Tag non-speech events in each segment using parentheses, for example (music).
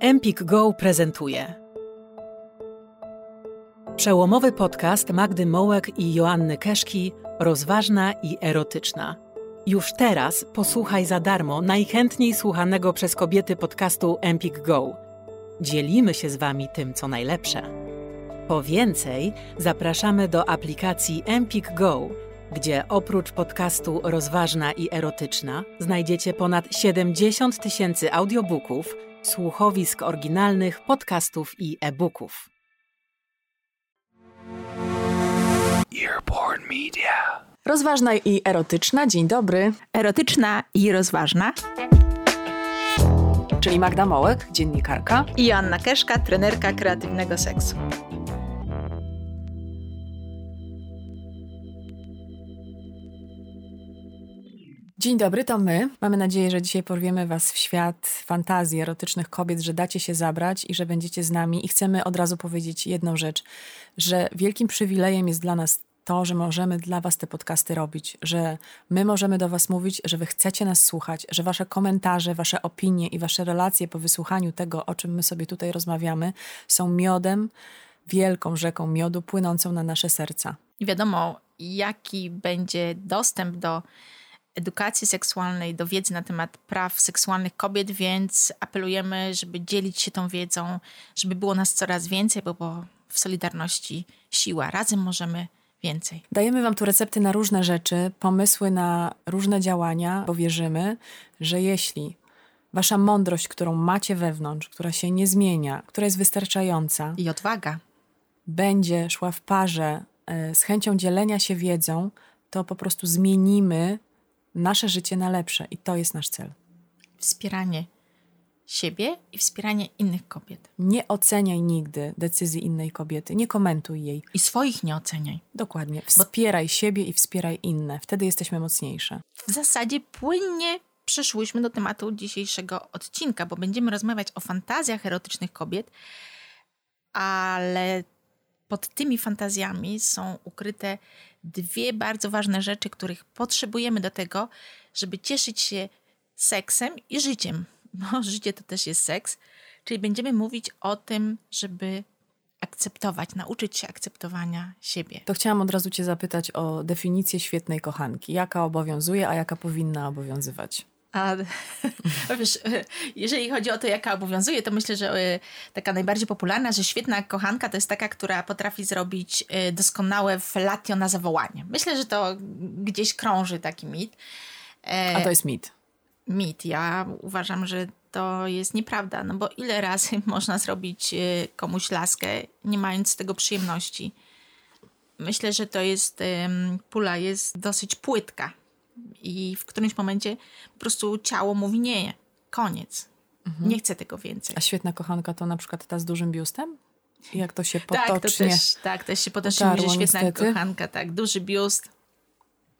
Empik Go prezentuje Przełomowy podcast Magdy Mołek i Joanny Keszki Rozważna i erotyczna. Już teraz posłuchaj za darmo najchętniej słuchanego przez kobiety podcastu Empik Go. Dzielimy się z Wami tym, co najlepsze. Po więcej zapraszamy do aplikacji Empik Go, gdzie oprócz podcastu Rozważna i erotyczna znajdziecie ponad 70 tysięcy audiobooków – słuchowisk oryginalnych, podcastów i e-booków. Earborn Media. Rozważna i erotyczna, dzień dobry. Erotyczna i rozważna. Czyli Magda Mołek, dziennikarka. I Joanna Keszka, trenerka kreatywnego seksu. Dzień dobry, to my. Mamy nadzieję, że dzisiaj porwiemy Was w świat fantazji erotycznych kobiet, że dacie się zabrać i że będziecie z nami. I chcemy od razu powiedzieć jedną rzecz, że wielkim przywilejem jest dla nas to, że możemy dla Was te podcasty robić, że my możemy do Was mówić, że Wy chcecie nas słuchać, że Wasze komentarze, Wasze opinie i Wasze relacje po wysłuchaniu tego, o czym my sobie tutaj rozmawiamy, są miodem, wielką rzeką miodu płynącą na nasze serca. I wiadomo, jaki będzie dostęp do edukacji seksualnej, do wiedzy na temat praw seksualnych kobiet, więc apelujemy, żeby dzielić się tą wiedzą, żeby było nas coraz więcej, bo w Solidarności siła. Razem możemy więcej. Dajemy Wam tu recepty na różne rzeczy, pomysły na różne działania, bo wierzymy, że jeśli Wasza mądrość, którą macie wewnątrz, która się nie zmienia, która jest wystarczająca i odwaga, będzie szła w parze e, z chęcią dzielenia się wiedzą, to po prostu zmienimy nasze życie na lepsze i to jest nasz cel. Wspieranie siebie i wspieranie innych kobiet. Nie oceniaj nigdy decyzji innej kobiety, nie komentuj jej. I swoich nie oceniaj. Dokładnie. Wspieraj Bo... siebie i wspieraj inne. Wtedy jesteśmy mocniejsze. W zasadzie płynnie przeszłyśmy do tematu dzisiejszego odcinka, bo będziemy rozmawiać o fantazjach erotycznych kobiet, ale pod tymi fantazjami są ukryte dwie bardzo ważne rzeczy, których potrzebujemy do tego, żeby cieszyć się seksem i życiem. (laughs) Bo życie to też jest seks. Czyli będziemy mówić o tym, żeby akceptować, nauczyć się akceptowania siebie. To chciałam od razu Cię zapytać o definicję świetnej kochanki. Jaka obowiązuje, a jaka powinna obowiązywać? A (laughs) wiesz, jeżeli chodzi o to, jaka obowiązuje, to myślę, że e, taka najbardziej popularna, że świetna kochanka to jest taka, która potrafi zrobić e, doskonałe felatio na zawołanie. Myślę, że to gdzieś krąży taki mit. E, A to jest mit. Mit. Ja uważam, że to jest nieprawda, no bo ile razy (laughs) można zrobić komuś laskę, nie mając z tego przyjemności. Myślę, że to jest, pula jest dosyć płytka i w którymś momencie po prostu ciało mówi nie, koniec. Mhm. Nie chcę tego więcej. A świetna kochanka to na przykład ta z dużym biustem? Jak to się potocznie (laughs) Tak, to też, tak, też się potocznie mówi, że świetna niestety. kochanka, tak, duży biust,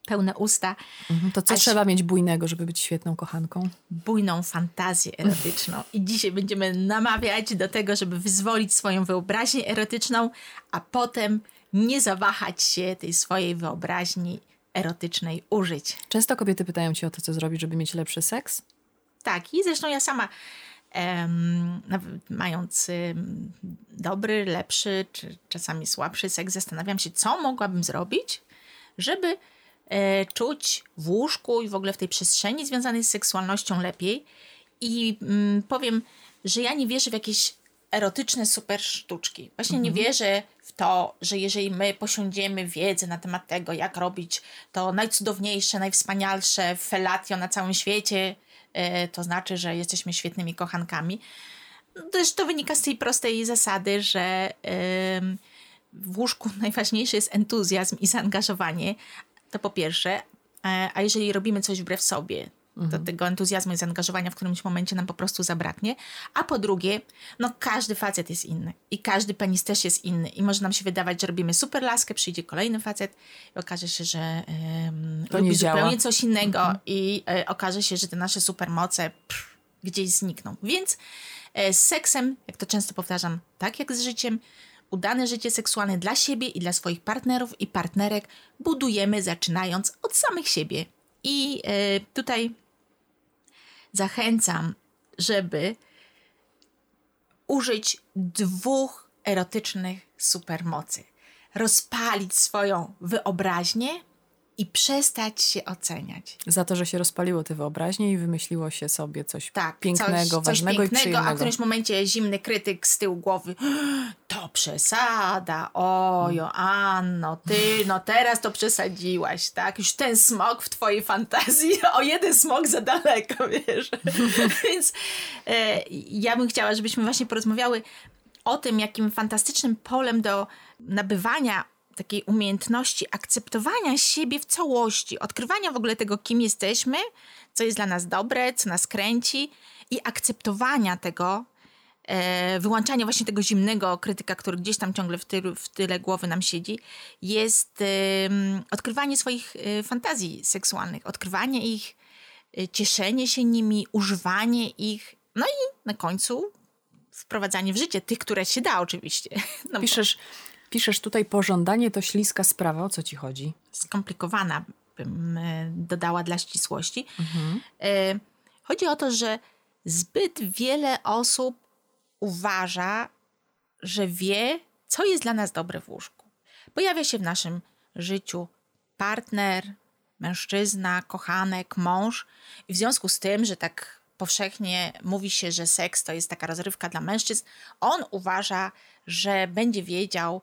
pełne usta. Mhm. To co Aż trzeba mieć bujnego, żeby być świetną kochanką? Bujną fantazję erotyczną. I dzisiaj będziemy namawiać do tego, żeby wyzwolić swoją wyobraźnię erotyczną, a potem nie zawahać się tej swojej wyobraźni erotycznej użyć. Często kobiety pytają cię o to, co zrobić, żeby mieć lepszy seks? Tak, i zresztą ja sama, um, mając um, dobry, lepszy, czy czasami słabszy seks, zastanawiam się, co mogłabym zrobić, żeby e, czuć w łóżku i w ogóle w tej przestrzeni związanej z seksualnością lepiej. I mm, powiem, że ja nie wierzę w jakieś erotyczne super sztuczki. Właśnie mhm. nie wierzę w to, że jeżeli my posiądziemy wiedzę na temat tego, jak robić to najcudowniejsze, najwspanialsze felatio na całym świecie, e, to znaczy, że jesteśmy świetnymi kochankami. Też to wynika z tej prostej zasady, że w łóżku (laughs) najważniejszy jest entuzjazm i zaangażowanie. To po pierwsze. E, a jeżeli robimy coś wbrew sobie, mhm. to tego entuzjazmu i zaangażowania w którymś momencie nam po prostu zabraknie. A po drugie, no każdy facet jest inny i każdy penis też jest inny i może nam się wydawać, że robimy super laskę, przyjdzie kolejny facet i okaże się, że um, robi zupełnie działa. coś innego mhm. i e, okaże się, że te nasze supermoce pff, gdzieś znikną. Więc e, z seksem, jak to często powtarzam, tak jak z życiem, udane życie seksualne dla siebie i dla swoich partnerów i partnerek budujemy zaczynając od samych siebie. I e, tutaj zachęcam, żeby użyć dwóch erotycznych supermocy. Rozpalić swoją wyobraźnię i przestać się oceniać. Za to, że się rozpaliło te wyobraźnie i wymyśliło się sobie coś Tak, pięknego, coś, ważnego coś i pięknego, przyjemnego. a w którymś momencie zimny krytyk z tyłu głowy (gasps) to przesada, o Joanno, ty no teraz to przesadziłaś, tak? Już ten smok w twojej fantazji, (laughs) o jeden smok za daleko, (laughs) wiesz. (laughs) Więc e, ja bym chciała, żebyśmy właśnie porozmawiały o tym, jakim fantastycznym polem do nabywania takiej umiejętności akceptowania siebie w całości, odkrywania w ogóle tego, kim jesteśmy, co jest dla nas dobre, co nas kręci i akceptowania tego, e, wyłączania właśnie tego zimnego krytyka, który gdzieś tam ciągle w, w tyle głowy nam siedzi, jest em, odkrywanie swoich e, fantazji seksualnych, odkrywanie ich, e, cieszenie się nimi, używanie ich, no i na końcu wprowadzanie w życie tych, które się da oczywiście. (laughs) No Piszesz, piszesz tutaj pożądanie to śliska sprawa. O co ci chodzi? skomplikowana, bym e, dodała dla ścisłości. E, Chodzi o to, że zbyt wiele osób uważa, że wie, co jest dla nas dobre w łóżku. Pojawia się w naszym życiu partner, mężczyzna, kochanek, mąż, i w związku z tym, że tak powszechnie mówi się, że seks to jest taka rozrywka dla mężczyzn, on uważa, że będzie wiedział,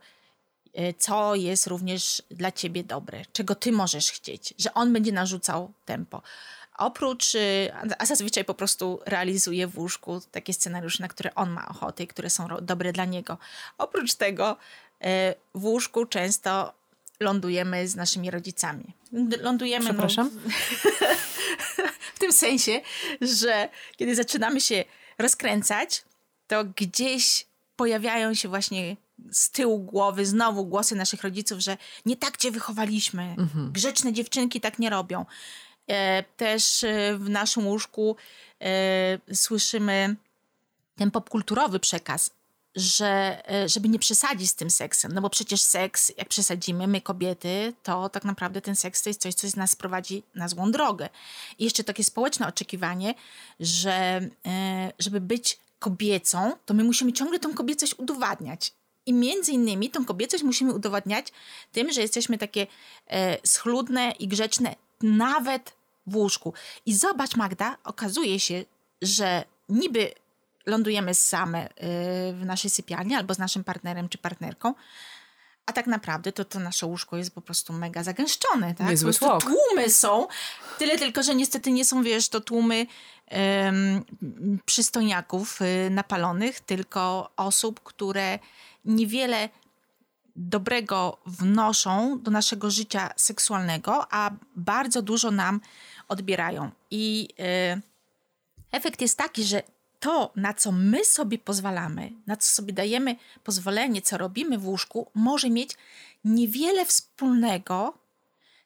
y, co jest również dla ciebie dobre, czego ty możesz chcieć, że on będzie narzucał tempo. Oprócz, y, a zazwyczaj po prostu realizuje w łóżku takie scenariusze, na które on ma ochotę i które są dobre dla niego. Oprócz tego y, w łóżku często lądujemy z naszymi rodzicami. Lądujemy. no, Przepraszam? (laughs) w tym sensie, że kiedy zaczynamy się rozkręcać, to gdzieś pojawiają się właśnie z tyłu głowy znowu głosy naszych rodziców, że nie tak cię wychowaliśmy. Grzeczne dziewczynki tak nie robią. E, też e, w naszym łóżku e, słyszymy ten popkulturowy przekaz, że e, żeby nie przesadzić z tym seksem, no bo przecież seks, jak przesadzimy, my kobiety, to tak naprawdę ten seks to jest coś, co nas prowadzi na złą drogę. I jeszcze takie społeczne oczekiwanie, że e, żeby być kobiecą, to my musimy ciągle tą kobiecość udowadniać. I między innymi tą kobiecość musimy udowadniać tym, że jesteśmy takie e, schludne i grzeczne nawet w łóżku. I zobacz Magda, okazuje się, że niby lądujemy same y, w naszej sypialni albo z naszym partnerem czy partnerką, a tak naprawdę to, to nasze łóżko jest po prostu mega zagęszczone, tak? Niezły Po. Tłumy są, tyle tylko, że niestety nie są, wiesz, to tłumy em, przystojniaków y, napalonych, tylko osób, które niewiele dobrego wnoszą do naszego życia seksualnego, a bardzo dużo nam odbierają. I y, efekt jest taki, że to, na co my sobie pozwalamy, na co sobie dajemy pozwolenie, co robimy w łóżku, może mieć niewiele wspólnego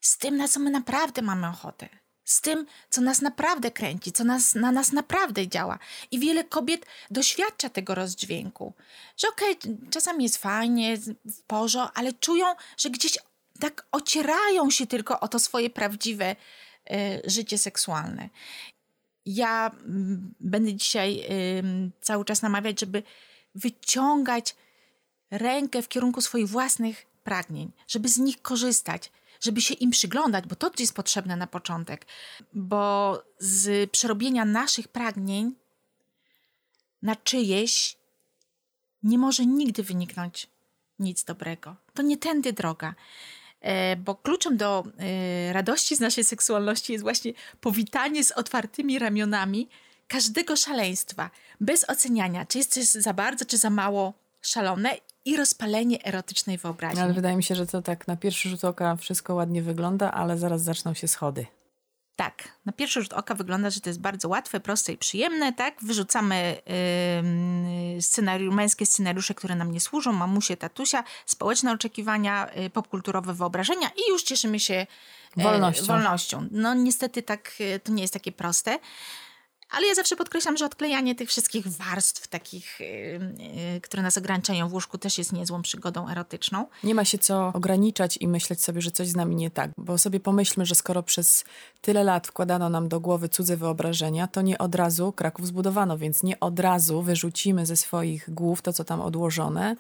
z tym, na co my naprawdę mamy ochotę. Z tym, co nas naprawdę kręci, co nas, na nas naprawdę działa. I wiele kobiet doświadcza tego rozdźwięku. Że okej, czasami jest fajnie, w porzo, ale czują, że gdzieś tak ocierają się tylko o to swoje prawdziwe e, życie seksualne ja mm, będę dzisiaj cały czas namawiać, żeby wyciągać rękę w kierunku swoich własnych pragnień, żeby z nich korzystać, żeby się im przyglądać, bo to jest potrzebne na początek, bo z przerobienia naszych pragnień na czyjeś nie może nigdy wyniknąć nic dobrego. To nie tędy droga. E, Bo kluczem do e, radości z naszej seksualności jest właśnie powitanie z otwartymi ramionami każdego szaleństwa, bez oceniania, czy jest coś za bardzo, czy za mało szalone i rozpalenie erotycznej wyobraźni. Ale wydaje mi się, że to tak na pierwszy rzut oka wszystko ładnie wygląda, ale zaraz zaczną się schody. Tak, na pierwszy rzut oka wygląda, że to jest bardzo łatwe, proste i przyjemne, tak? Wyrzucamy yy, scenariusz, męskie scenariusze, które nam nie służą, mamusie, tatusia, społeczne oczekiwania, yy, popkulturowe wyobrażenia i już cieszymy się yy, Wolnością. wolnością. No niestety tak, yy, to nie jest takie proste. Ale ja zawsze podkreślam, że odklejanie tych wszystkich warstw takich, yy, które nas ograniczają w łóżku też jest niezłą przygodą erotyczną. Nie ma się co ograniczać i myśleć sobie, że coś z nami nie tak, bo sobie pomyślmy, że skoro przez tyle lat wkładano nam do głowy cudze wyobrażenia, to nie od razu Kraków zbudowano, więc nie od razu wyrzucimy ze swoich głów to, co tam odłożone,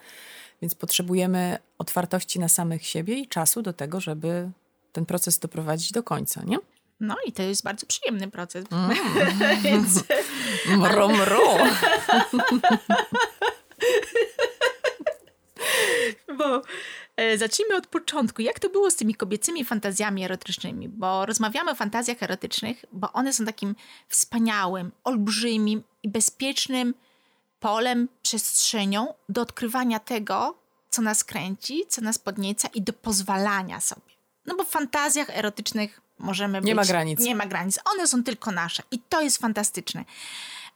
więc potrzebujemy otwartości na samych siebie i czasu do tego, żeby ten proces doprowadzić do końca, nie? No i to jest bardzo przyjemny proces. Mm. (laughs) Więc... mru, mru. Bo e, zacznijmy od początku. Jak to było z tymi kobiecymi fantazjami erotycznymi? Bo rozmawiamy o fantazjach erotycznych, bo one są takim wspaniałym, olbrzymim i bezpiecznym polem, przestrzenią do odkrywania tego, co nas kręci, co nas podnieca i do pozwalania sobie. No bo w fantazjach erotycznych możemy Nie być, ma granic. Nie ma granic. One są tylko nasze i to jest fantastyczne.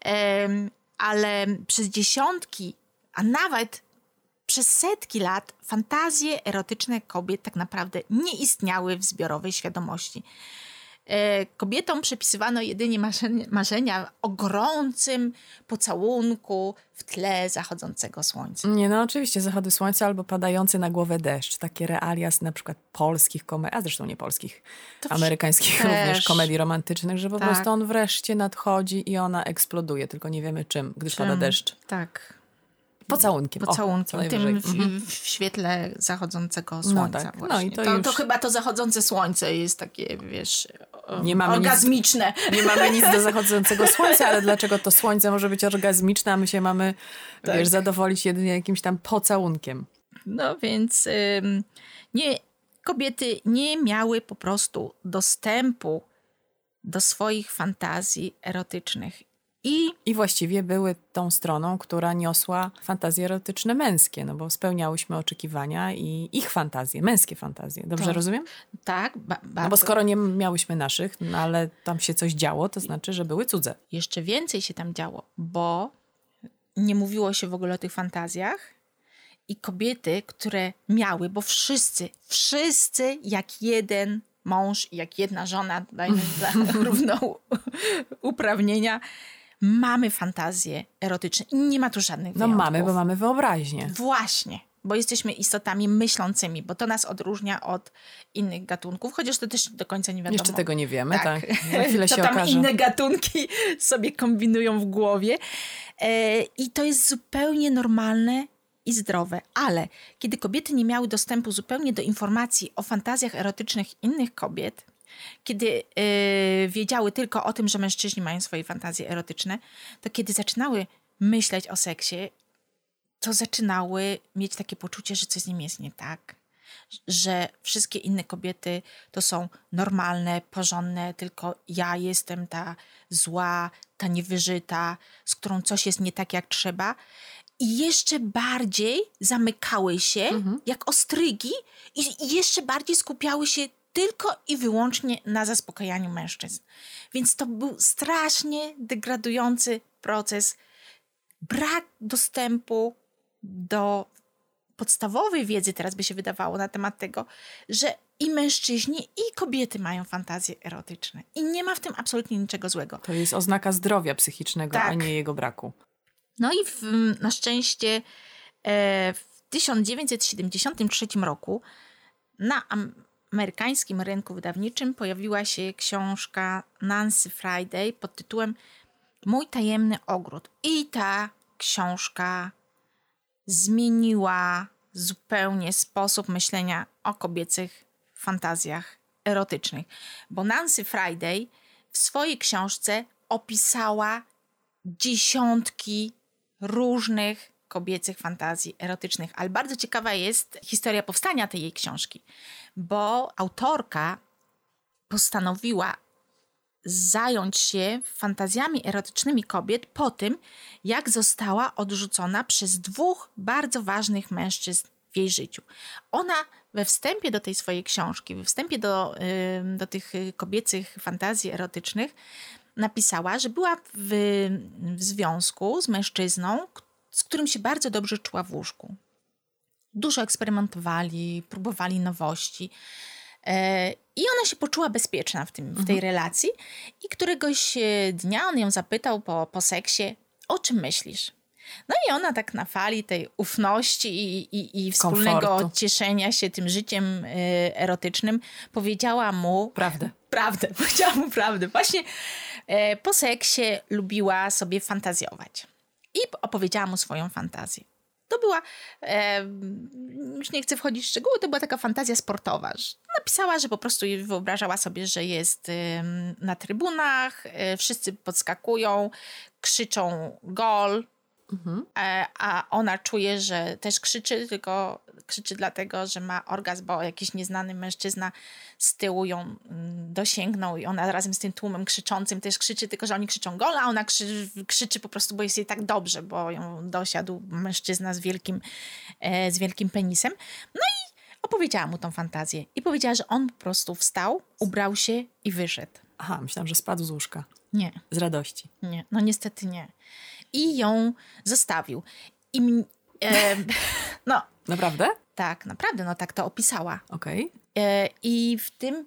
Um, ale przez dziesiątki, a nawet przez setki lat fantazje erotyczne kobiet tak naprawdę nie istniały w zbiorowej świadomości. E, kobietom przepisywano jedynie marzenia, marzenia o gorącym pocałunku w tle zachodzącego słońca. Nie, no oczywiście zachody słońca albo padający na głowę deszcz. Takie realia z na przykład polskich komedii, a zresztą nie polskich, To amerykańskich też. również komedii romantycznych, że po Tak. prostu on wreszcie nadchodzi i ona eksploduje, tylko nie wiemy czym, pada Czym? deszcz. Tak. Pocałunkiem. O, Pocałunkiem, najwyżej. tym w, Mhm. w świetle zachodzącego słońca. tak. No i to to, już- to chyba to zachodzące słońce jest takie, wiesz, o- Nie mamy nic- orgazmiczne. (laughs) Nie mamy nic do zachodzącego słońca, ale dlaczego to słońce może być orgazmiczne, a my się mamy, Tak. wiesz, zadowolić jedynie jakimś tam pocałunkiem. No więc ym, nie, kobiety nie miały po prostu dostępu do swoich fantazji erotycznych. I I właściwie były tą stroną, która niosła fantazje erotyczne męskie, no bo spełniałyśmy oczekiwania i ich fantazje, męskie fantazje. Dobrze To- rozumiem? tak, ba- bardzo. No bo skoro nie miałyśmy naszych, no ale tam się coś działo, to znaczy, że były cudze. Jeszcze więcej się tam działo, bo nie mówiło się w ogóle o tych fantazjach. I kobiety, które miały, bo wszyscy, wszyscy jak jeden mąż jak jedna żona, dajmy (laughs) dla równą uprawnienia, mamy fantazje erotyczne i nie ma tu żadnych No wyjątków. mamy, bo mamy wyobraźnię. Właśnie, bo jesteśmy istotami myślącymi, bo to nas odróżnia od innych gatunków, chociaż to też do końca nie wiadomo. Jeszcze tego nie wiemy, tak. Tak. (laughs) Za chwilę się tam okaże. inne gatunki (laughs) sobie kombinują w głowie. E, I to jest zupełnie normalne i zdrowe. Ale kiedy kobiety nie miały dostępu zupełnie do informacji o fantazjach erotycznych innych kobiet, kiedy e, wiedziały tylko o tym, że mężczyźni mają swoje fantazje erotyczne, to kiedy zaczynały myśleć o seksie, to zaczynały mieć takie poczucie, że coś z nim jest nie tak. Że wszystkie inne kobiety to są normalne, porządne, tylko ja jestem ta zła, ta niewyżyta, z którą coś jest nie tak jak trzeba. I jeszcze bardziej zamykały się jak ostrygi i jeszcze bardziej skupiały się tylko i wyłącznie na zaspokajaniu mężczyzn. Więc to był strasznie degradujący proces brak dostępu do podstawowej wiedzy, teraz by się wydawało, na temat tego, że i mężczyźni, i kobiety mają fantazje erotyczne. I nie ma w tym absolutnie niczego złego. To jest oznaka zdrowia psychicznego, a Tak. nie jego braku. No i w, na szczęście e, w 1973 roku na amerykańskim rynku wydawniczym pojawiła się książka Nancy Friday pod tytułem Mój tajemny ogród. I ta książka zmieniła zupełnie sposób myślenia o kobiecych fantazjach erotycznych. Bo Nancy Friday w swojej książce opisała dziesiątki różnych kobiecych fantazji erotycznych. Ale bardzo ciekawa jest historia powstania tej jej książki, bo autorka postanowiła zająć się fantazjami erotycznymi kobiet po tym, jak została odrzucona przez dwóch bardzo ważnych mężczyzn w jej życiu. Ona we wstępie do tej swojej książki, we wstępie do, do tych kobiecych fantazji erotycznych, napisała, że była w, w związku z mężczyzną, z którym się bardzo dobrze czuła w łóżku. Dużo eksperymentowali, próbowali nowości. E, I ona się poczuła bezpieczna w, tym, w tej relacji. I któregoś e, dnia on ją zapytał po, po seksie, o czym myślisz? No i ona tak na fali tej ufności i, i, i wspólnego Komfortu. cieszenia się tym życiem y, erotycznym powiedziała mu Prawdę. prawdę. (laughs) Powiedziała mu prawdę. Właśnie e, po seksie lubiła sobie fantazjować. I opowiedziała mu swoją fantazję. To była, e, już nie chcę wchodzić w szczegóły, to była taka fantazja sportowa. Napisała, że po prostu wyobrażała sobie, że jest na trybunach, e, wszyscy podskakują, krzyczą gol, e, a ona czuje, że też krzyczy, tylko krzyczy dlatego, że ma orgazm, bo jakiś nieznany mężczyzna z tyłu ją mm, dosięgnął i ona razem z tym tłumem krzyczącym też krzyczy, tylko że oni krzyczą gol, a ona krzy, krzyczy po prostu, bo jest jej tak dobrze, bo ją dosiadł mężczyzna z wielkim, e, z wielkim penisem. No i opowiedziała mu tą fantazję i powiedziała, że on po prostu wstał, ubrał się i wyszedł. Aha, myślałam, że spadł z łóżka. Nie. Z radości. Nie, no niestety nie. I ją zostawił. I e, (laughs) no, Naprawdę? tak, naprawdę, no tak to opisała. Okej. E, I w tym,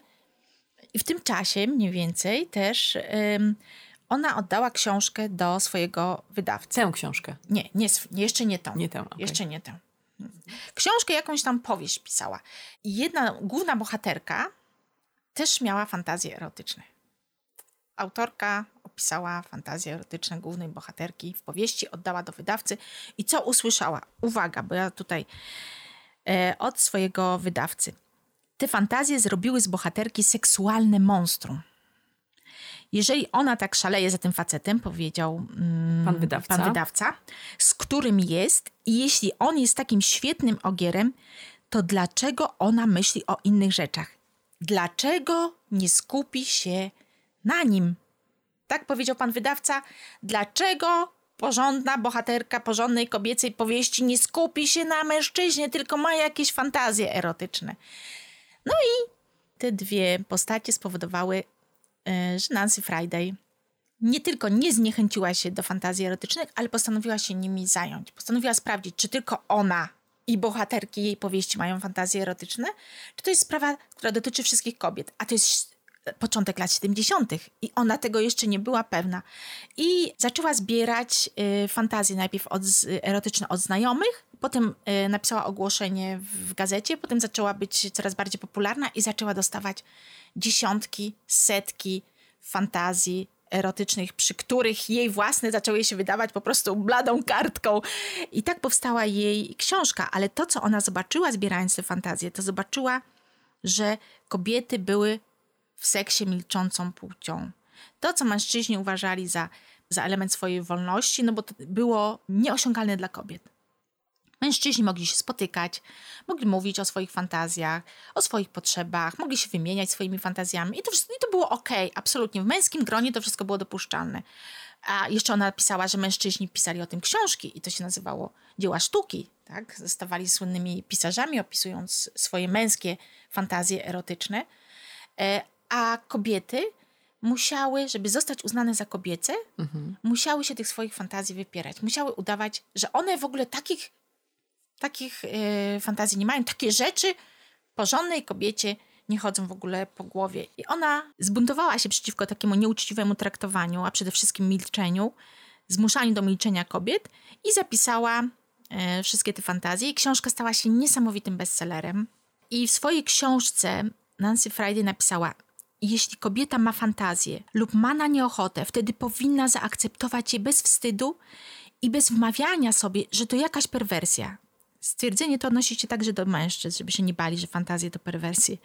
i w tym czasie mniej więcej też ona oddała książkę do swojego wydawcy. Tę książkę. Nie, nie, jeszcze nie tą. Nie tę, okej. Jeszcze nie tę. Książkę jakąś tam powieść pisała. I jedna główna bohaterka też miała fantazje erotyczne. Autorka opisała fantazje erotyczne głównej bohaterki w powieści, oddała do wydawcy i co usłyszała? Uwaga, bo ja tutaj e, od swojego wydawcy. Te fantazje zrobiły z bohaterki seksualne monstrum. Jeżeli ona tak szaleje za tym facetem, powiedział mm, Pan wydawca. pan wydawca, z którym jest, i jeśli on jest takim świetnym ogierem, to dlaczego ona myśli o innych rzeczach? Dlaczego nie skupi się na nim? Tak powiedział pan wydawca. Dlaczego porządna bohaterka porządnej kobiecej powieści nie skupi się na mężczyźnie, tylko ma jakieś fantazje erotyczne? No i te dwie postacie spowodowały, e, że Nancy Friday nie tylko nie zniechęciła się do fantazji erotycznych, ale postanowiła się nimi zająć. Postanowiła sprawdzić, czy tylko ona i bohaterki jej powieści mają fantazje erotyczne, czy to jest sprawa, która dotyczy wszystkich kobiet. A to jest początek lat 70. i ona tego jeszcze nie była pewna. I zaczęła zbierać y, fantazje najpierw od, erotyczne od znajomych, potem y, napisała ogłoszenie w gazecie, potem zaczęła być coraz bardziej popularna i zaczęła dostawać dziesiątki, setki fantazji erotycznych, przy których jej własne zaczęły się wydawać po prostu bladą kartką. I tak powstała jej książka, ale to, co ona zobaczyła zbierając te fantazje, to zobaczyła, że kobiety były w seksie milczącą płcią. To, co mężczyźni uważali za, za element swojej wolności, no bo to było nieosiągalne dla kobiet. Mężczyźni mogli się spotykać, mogli mówić o swoich fantazjach, o swoich potrzebach, mogli się wymieniać swoimi fantazjami i to, wszystko, i to było ok, absolutnie. W męskim gronie to wszystko było dopuszczalne. A jeszcze ona pisała, że mężczyźni pisali o tym książki i to się nazywało dzieła sztuki. Tak? Zostawali słynnymi pisarzami, opisując swoje męskie fantazje erotyczne. A kobiety musiały, żeby zostać uznane za kobiece, musiały się tych swoich fantazji wypierać. Musiały udawać, że one w ogóle takich, takich e, fantazji nie mają. Takie rzeczy porządnej kobiecie nie chodzą w ogóle po głowie. I ona zbuntowała się przeciwko takiemu nieuczciwemu traktowaniu, a przede wszystkim milczeniu, zmuszaniu do milczenia kobiet i zapisała e, wszystkie te fantazje. I książka stała się niesamowitym bestsellerem. I w swojej książce Nancy Friday napisała: Jeśli kobieta ma fantazję lub ma na nie ochotę, wtedy powinna zaakceptować je bez wstydu i bez wmawiania sobie, że to jakaś perwersja. Stwierdzenie to odnosi się także do mężczyzn, żeby się nie bali, że fantazje to perwersje.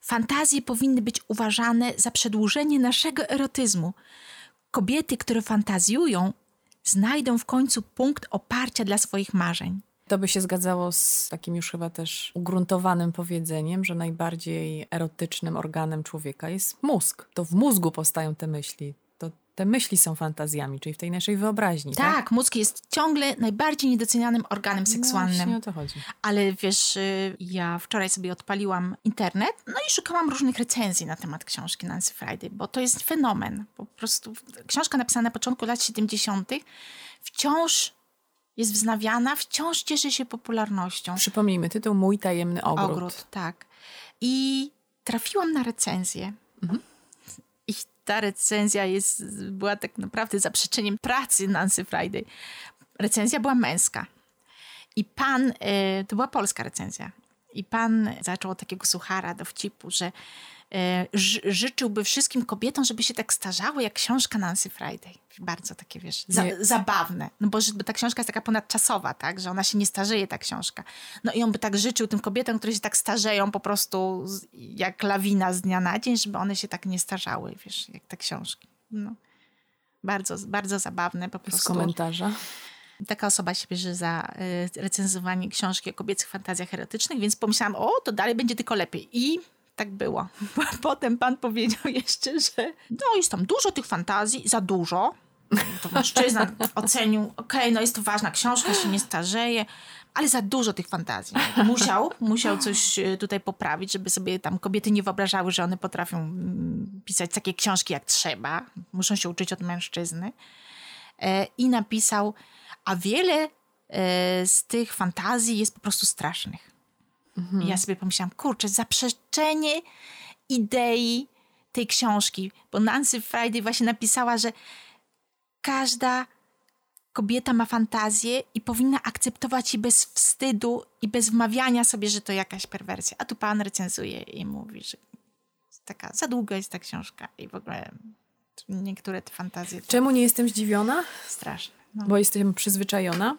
Fantazje powinny być uważane za przedłużenie naszego erotyzmu. Kobiety, które fantazjują, znajdą w końcu punkt oparcia dla swoich marzeń. To by się zgadzało z takim już chyba też ugruntowanym powiedzeniem, że najbardziej erotycznym organem człowieka jest mózg. To w mózgu powstają te myśli. To te myśli są fantazjami, czyli w tej naszej wyobraźni. Tak, Tak, mózg jest ciągle najbardziej niedocenianym organem No seksualnym. właśnie o to chodzi. Ale wiesz, y, ja wczoraj sobie odpaliłam internet, no i szukałam różnych recenzji na temat książki Nancy Friday, bo to jest fenomen. Po prostu książka napisana na początku lat 70. wciąż jest wznawiana, wciąż cieszy się popularnością. Przypomnijmy, tytuł Mój tajemny ogród. Ogród, tak. I trafiłam na recenzję. Mhm. I ta recenzja jest, była tak naprawdę zaprzeczeniem pracy Nancy Friday. Recenzja była męska. I pan, e, to była polska recenzja. I pan zaczął od takiego suchara dowcipu, że życzyłby wszystkim kobietom, żeby się tak starzały jak książka Nancy Friday. Bardzo takie, wiesz, za, zabawne. No bo, bo ta książka jest taka ponadczasowa, tak? Że ona się nie starzeje, ta książka. No i on by tak życzył tym kobietom, które się tak starzeją po prostu jak lawina z dnia na dzień, żeby one się tak nie starzały, wiesz, jak te książki. No. Bardzo, bardzo zabawne po prostu. Z komentarza. Taka osoba się bierze za y, recenzowanie książki o kobiecych fantazjach erotycznych, więc pomyślałam, o, to dalej będzie tylko lepiej. I tak było. (laughs) Potem pan powiedział jeszcze, że no jest tam dużo tych fantazji, za dużo. To mężczyzna (laughs) ocenił, okej, okay, no jest to ważna książka, się nie starzeje, ale za dużo tych fantazji. Musiał, musiał coś y, tutaj poprawić, żeby sobie tam kobiety nie wyobrażały, że one potrafią mm, pisać takie książki jak trzeba. Muszą się uczyć od mężczyzny. E, I napisał, a wiele e, z tych fantazji jest po prostu strasznych. Mhm. I ja sobie pomyślałam, kurczę, zaprzeczenie idei tej książki, bo Nancy Friday właśnie napisała, że każda kobieta ma fantazję i powinna akceptować je bez wstydu i bez wmawiania sobie, że to jakaś perwersja. A tu pan recenzuje i mówi, że taka za długa jest ta książka i w ogóle niektóre te fantazje. Czemu nie jestem zdziwiona? Straszne. No. Bo jestem przyzwyczajona.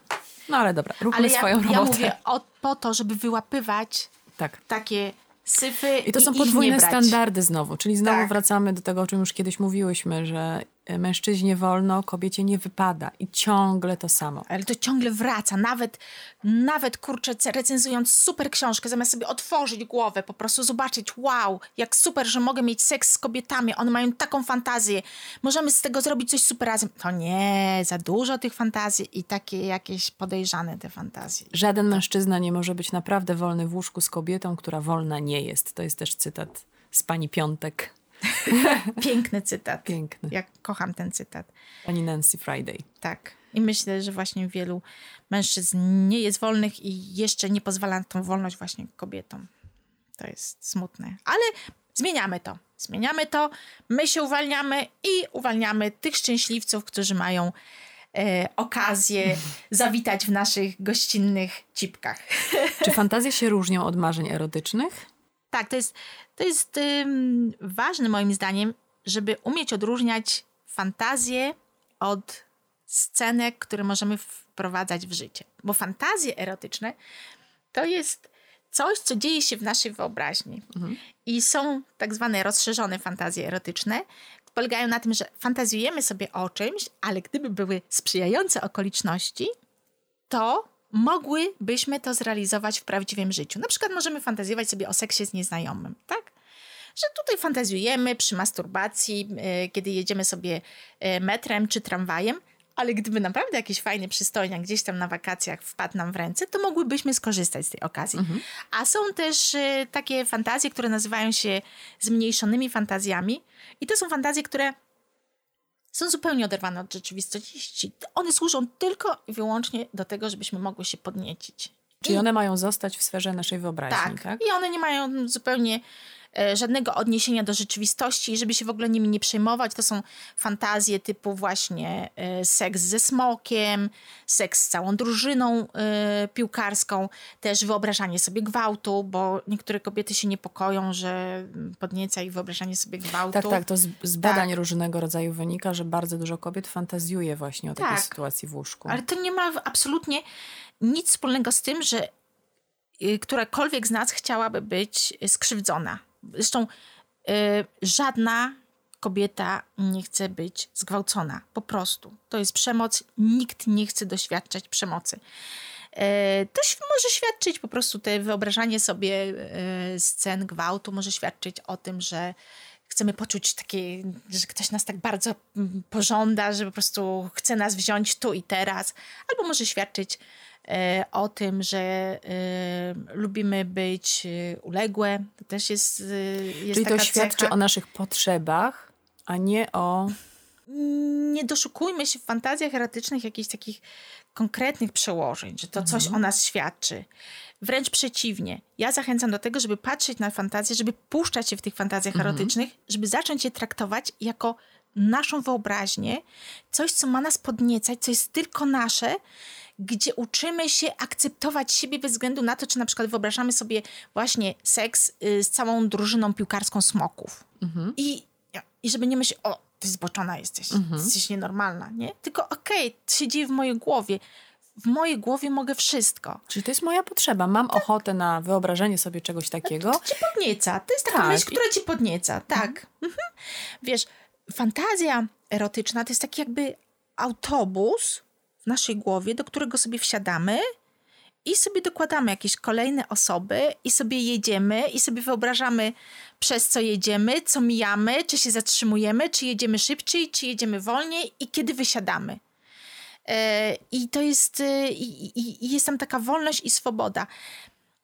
No ale dobra, róbmy ale ja, swoją robotę. Ja mówię o, po to, żeby wyłapywać tak. takie syfy i to są podwójne standardy znowu, czyli znowu tak. wracamy do tego, o czym już kiedyś mówiłyśmy, że mężczyźnie wolno, kobiecie nie wypada. I ciągle to samo. Ale to ciągle wraca. Nawet, nawet kurczę, recenzując super książkę, zamiast sobie otworzyć głowę, po prostu zobaczyć, wow, jak super, że mogę mieć seks z kobietami. One mają taką fantazję. Możemy z tego zrobić coś super razem. To nie, za dużo tych fantazji i takie jakieś podejrzane te fantazje. Żaden mężczyzna nie może być naprawdę wolny w łóżku z kobietą, która wolna nie jest. To jest też cytat z pani Piątek. (laughs) Piękny cytat. Piękny. Ja kocham ten cytat. Pani Nancy Friday. Tak. I myślę, że właśnie wielu mężczyzn nie jest wolnych i jeszcze nie pozwala na tą wolność właśnie kobietom. To jest smutne. Ale zmieniamy to. Zmieniamy to, my się uwalniamy i uwalniamy tych szczęśliwców, którzy mają e, okazję (laughs) zawitać w naszych gościnnych cipkach. Czy fantazje się różnią od marzeń erotycznych? Tak, to jest, to jest ym, ważne moim zdaniem, żeby umieć odróżniać fantazję od scenek, które możemy wprowadzać w życie. Bo fantazje erotyczne to jest coś, co dzieje się w naszej wyobraźni. Mhm. I są tak zwane rozszerzone fantazje erotyczne, polegają na tym, że fantazjujemy sobie o czymś, ale gdyby były sprzyjające okoliczności, to mogłybyśmy to zrealizować w prawdziwym życiu. Na przykład możemy fantazjować sobie o seksie z nieznajomym, tak? Że tutaj fantazjujemy przy masturbacji, yy, kiedy jedziemy sobie yy, metrem czy tramwajem, ale gdyby naprawdę jakiś fajny przystojniak gdzieś tam na wakacjach wpadł nam w ręce, to mogłybyśmy skorzystać z tej okazji. Mhm. A są też y, takie fantazje, które nazywają się zmniejszonymi fantazjami i to są fantazje, które są zupełnie oderwane od rzeczywistości. One służą tylko i wyłącznie do tego, żebyśmy mogły się podniecić. Czyli one mają zostać w sferze naszej wyobraźni, tak? tak? I one nie mają zupełnie żadnego odniesienia do rzeczywistości, żeby się w ogóle nimi nie przejmować. To są fantazje typu właśnie e, seks ze smokiem, seks z całą drużyną e, piłkarską, też wyobrażanie sobie gwałtu, bo niektóre kobiety się niepokoją, że podnieca ich wyobrażanie sobie gwałtu. Tak, tak, to z, z badań tak. różnego rodzaju wynika, że bardzo dużo kobiet fantazjuje właśnie o takiej tak. sytuacji w łóżku. Ale to nie ma absolutnie nic wspólnego z tym, że y, którakolwiek z nas chciałaby być skrzywdzona. Zresztą y, żadna kobieta nie chce być zgwałcona. Po prostu. To jest przemoc. Nikt nie chce doświadczać przemocy. Y, to może świadczyć po prostu te wyobrażanie sobie y, scen gwałtu, może świadczyć o tym, że chcemy poczuć takie, że ktoś nas tak bardzo mm, pożąda, że po prostu chce nas wziąć tu i teraz, albo może świadczyć o tym, że e, lubimy być e, uległe. To też jest, jest Czyli to świadczy cecha. o naszych potrzebach, a nie o nie doszukujmy się w fantazjach erotycznych jakichś takich konkretnych przełożeń, że to coś o nas świadczy. Wręcz przeciwnie. Ja zachęcam do tego, żeby patrzeć na fantazje, żeby puszczać się w tych fantazjach erotycznych, żeby zacząć je traktować jako naszą wyobraźnię, coś, co ma nas podniecać, co jest tylko nasze, gdzie uczymy się akceptować siebie bez względu na to, czy na przykład wyobrażamy sobie właśnie seks y, z całą drużyną piłkarską smoków. I, I żeby nie myśleć, o, ty zboczona jesteś, jesteś nienormalna, nie? Tylko okej, okay, to się dzieje w mojej głowie. W mojej głowie mogę wszystko. Czyli to jest moja potrzeba. Mam tak. ochotę na wyobrażenie sobie czegoś takiego. To cię podnieca. To jest taka tak. myśl, która ci podnieca. Tak. Mhm. Wiesz, fantazja erotyczna to jest taki jakby autobus w naszej głowie, do którego sobie wsiadamy i sobie dokładamy jakieś kolejne osoby i sobie jedziemy i sobie wyobrażamy przez co jedziemy, co mijamy, czy się zatrzymujemy, czy jedziemy szybciej, czy jedziemy wolniej i kiedy wysiadamy. E, I to jest, e, i, i jest tam taka wolność i swoboda.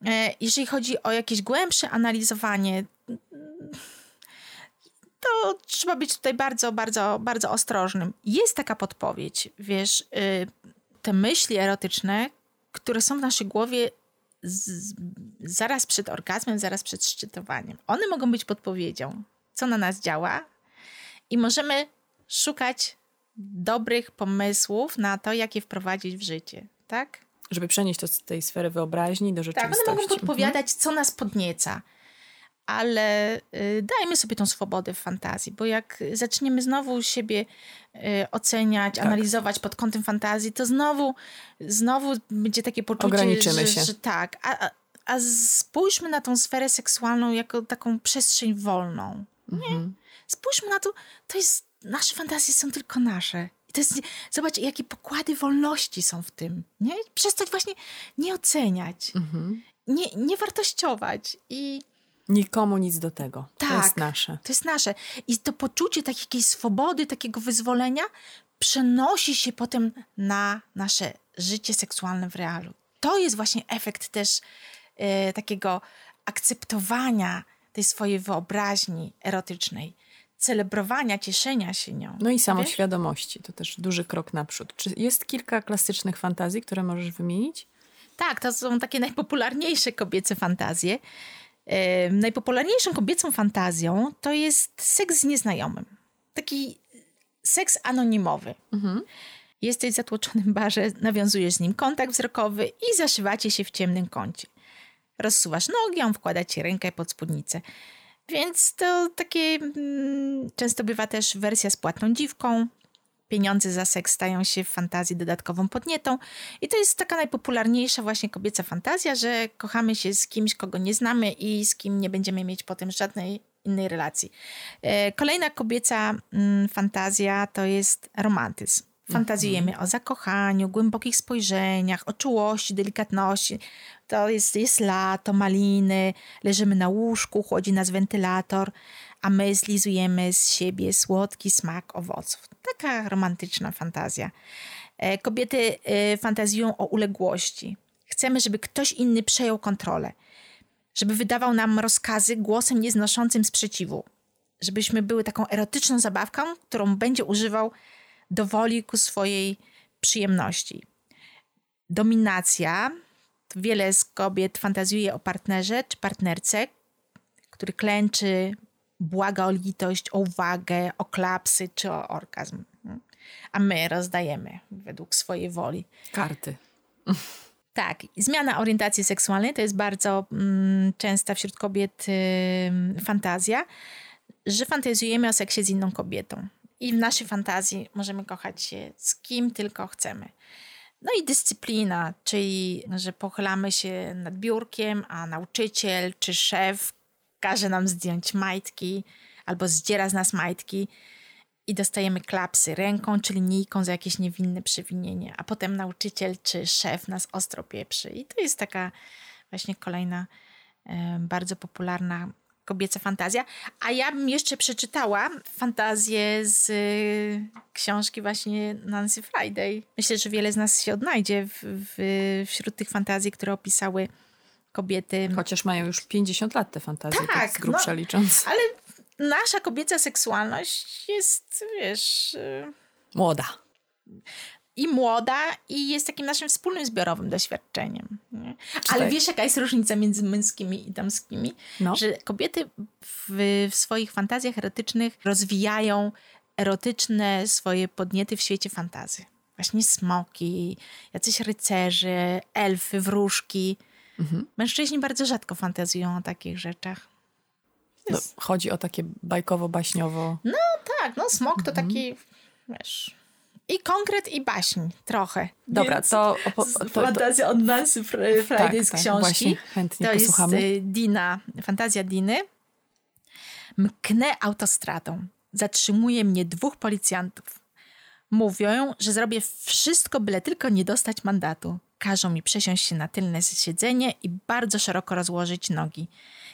E, jeżeli chodzi o jakieś głębsze analizowanie, to trzeba być tutaj bardzo, bardzo, bardzo ostrożnym. Jest taka podpowiedź, wiesz, te myśli erotyczne, które są w naszej głowie z, zaraz przed orgazmem, zaraz przed szczytowaniem. One mogą być podpowiedzią, co na nas działa i możemy szukać dobrych pomysłów na to, jak je wprowadzić w życie, tak? Żeby przenieść to z tej sfery wyobraźni do rzeczywistości. Tak, one mogą podpowiadać, co nas podnieca ale y, dajmy sobie tą swobodę w fantazji, bo jak zaczniemy znowu siebie y, oceniać, tak. analizować pod kątem fantazji, to znowu, znowu będzie takie poczucie, Ograniczymy że, się. że tak. A, a, spójrzmy na tą sferę seksualną jako taką przestrzeń wolną. Mhm. Spójrzmy na to, to jest, nasze fantazje są tylko nasze. To jest, zobacz, jakie pokłady wolności są w tym. Nie? Przestać właśnie nie oceniać, mhm. nie, nie wartościować i Nikomu nic do tego. Tak, to jest nasze. To jest nasze. I to poczucie takiej swobody, takiego wyzwolenia przenosi się potem na nasze życie seksualne w realu. To jest właśnie efekt też e, takiego akceptowania tej swojej wyobraźni erotycznej, celebrowania, cieszenia się nią. No i samoświadomości. To też duży krok naprzód. Czy jest kilka klasycznych fantazji, które możesz wymienić? Tak, to są takie najpopularniejsze kobiece fantazje najpopularniejszą kobiecą fantazją to jest seks z nieznajomym. Taki seks anonimowy. Mhm. Jesteś w zatłoczonym barze, nawiązujesz z nim kontakt wzrokowy i zaszywacie się w ciemnym kącie. Rozsuwasz nogi, on wkłada ci rękę pod spódnicę. Więc to takie mm, często bywa też wersja z płatną dziwką, pieniądze za seks stają się w fantazji dodatkową podnietą. I to jest taka najpopularniejsza właśnie kobieca fantazja, że kochamy się z kimś, kogo nie znamy i z kim nie będziemy mieć potem żadnej innej relacji. E, kolejna kobieca mm, fantazja to jest romantyzm. Fantazjujemy mhm. o zakochaniu, głębokich spojrzeniach, o czułości, delikatności. To jest, jest lato, maliny, leżymy na łóżku, chłodzi nas wentylator, a my zlizujemy z siebie słodki smak owoców. Taka romantyczna fantazja. E, kobiety e, fantazjują o uległości. Chcemy, żeby ktoś inny przejął kontrolę, żeby wydawał nam rozkazy głosem nieznoszącym sprzeciwu, żebyśmy były taką erotyczną zabawką, którą będzie używał do woli ku swojej przyjemności. Dominacja. Wiele z kobiet fantazjuje o partnerze czy partnerce, który klęczy, błaga o litość, o uwagę, o klapsy czy o orgazm. A my rozdajemy według swojej woli. Karty. Tak, zmiana orientacji seksualnej to jest bardzo mm, częsta wśród kobiet y, fantazja, że fantazjujemy o seksie z inną kobietą. I w naszej fantazji możemy kochać się z kim tylko chcemy. No i dyscyplina, czyli że pochylamy się nad biurkiem, a nauczyciel czy szef każe nam zdjąć majtki albo zdziera z nas majtki i dostajemy klapsy ręką czy linijką za jakieś niewinne przewinienie, a potem nauczyciel czy szef nas ostro pieprzy. I to jest taka właśnie kolejna bardzo popularna kobieca fantazja. A ja bym jeszcze przeczytała fantazję z y, książki właśnie Nancy Friday. Myślę, że wiele z nas się odnajdzie w, w, wśród tych fantazji, które opisały kobiety. Chociaż mają już 50 lat te fantazje, tak, tak z grubsza no, licząc. Ale nasza kobieca seksualność jest, wiesz... y, Młoda. i młoda, i jest takim naszym wspólnym zbiorowym doświadczeniem. Nie? Ale tak. wiesz, jaka jest różnica między męskimi i damskimi? No. Że kobiety w, w swoich fantazjach erotycznych rozwijają erotyczne swoje podniety w świecie fantazy. Właśnie smoki, jacyś rycerze, elfy, wróżki. Mhm. Mężczyźni bardzo rzadko fantazjują o takich rzeczach. No, chodzi o takie bajkowo-baśniowo. Tak, no smok to Mhm. taki, wiesz... I konkret, i baśń, trochę. Dobra, Więc- to, opo- to, to Fantazja od Nancy Fr- Friday z tak, książki. właśnie, chętnie to posłuchamy. jest y, Dina, fantazja Diny. Mknę autostradą. Zatrzymuje mnie dwóch policjantów. Mówią, że zrobię wszystko, byle tylko nie dostać mandatu. Każą mi przesiąść się na tylne siedzenie i bardzo szeroko rozłożyć nogi.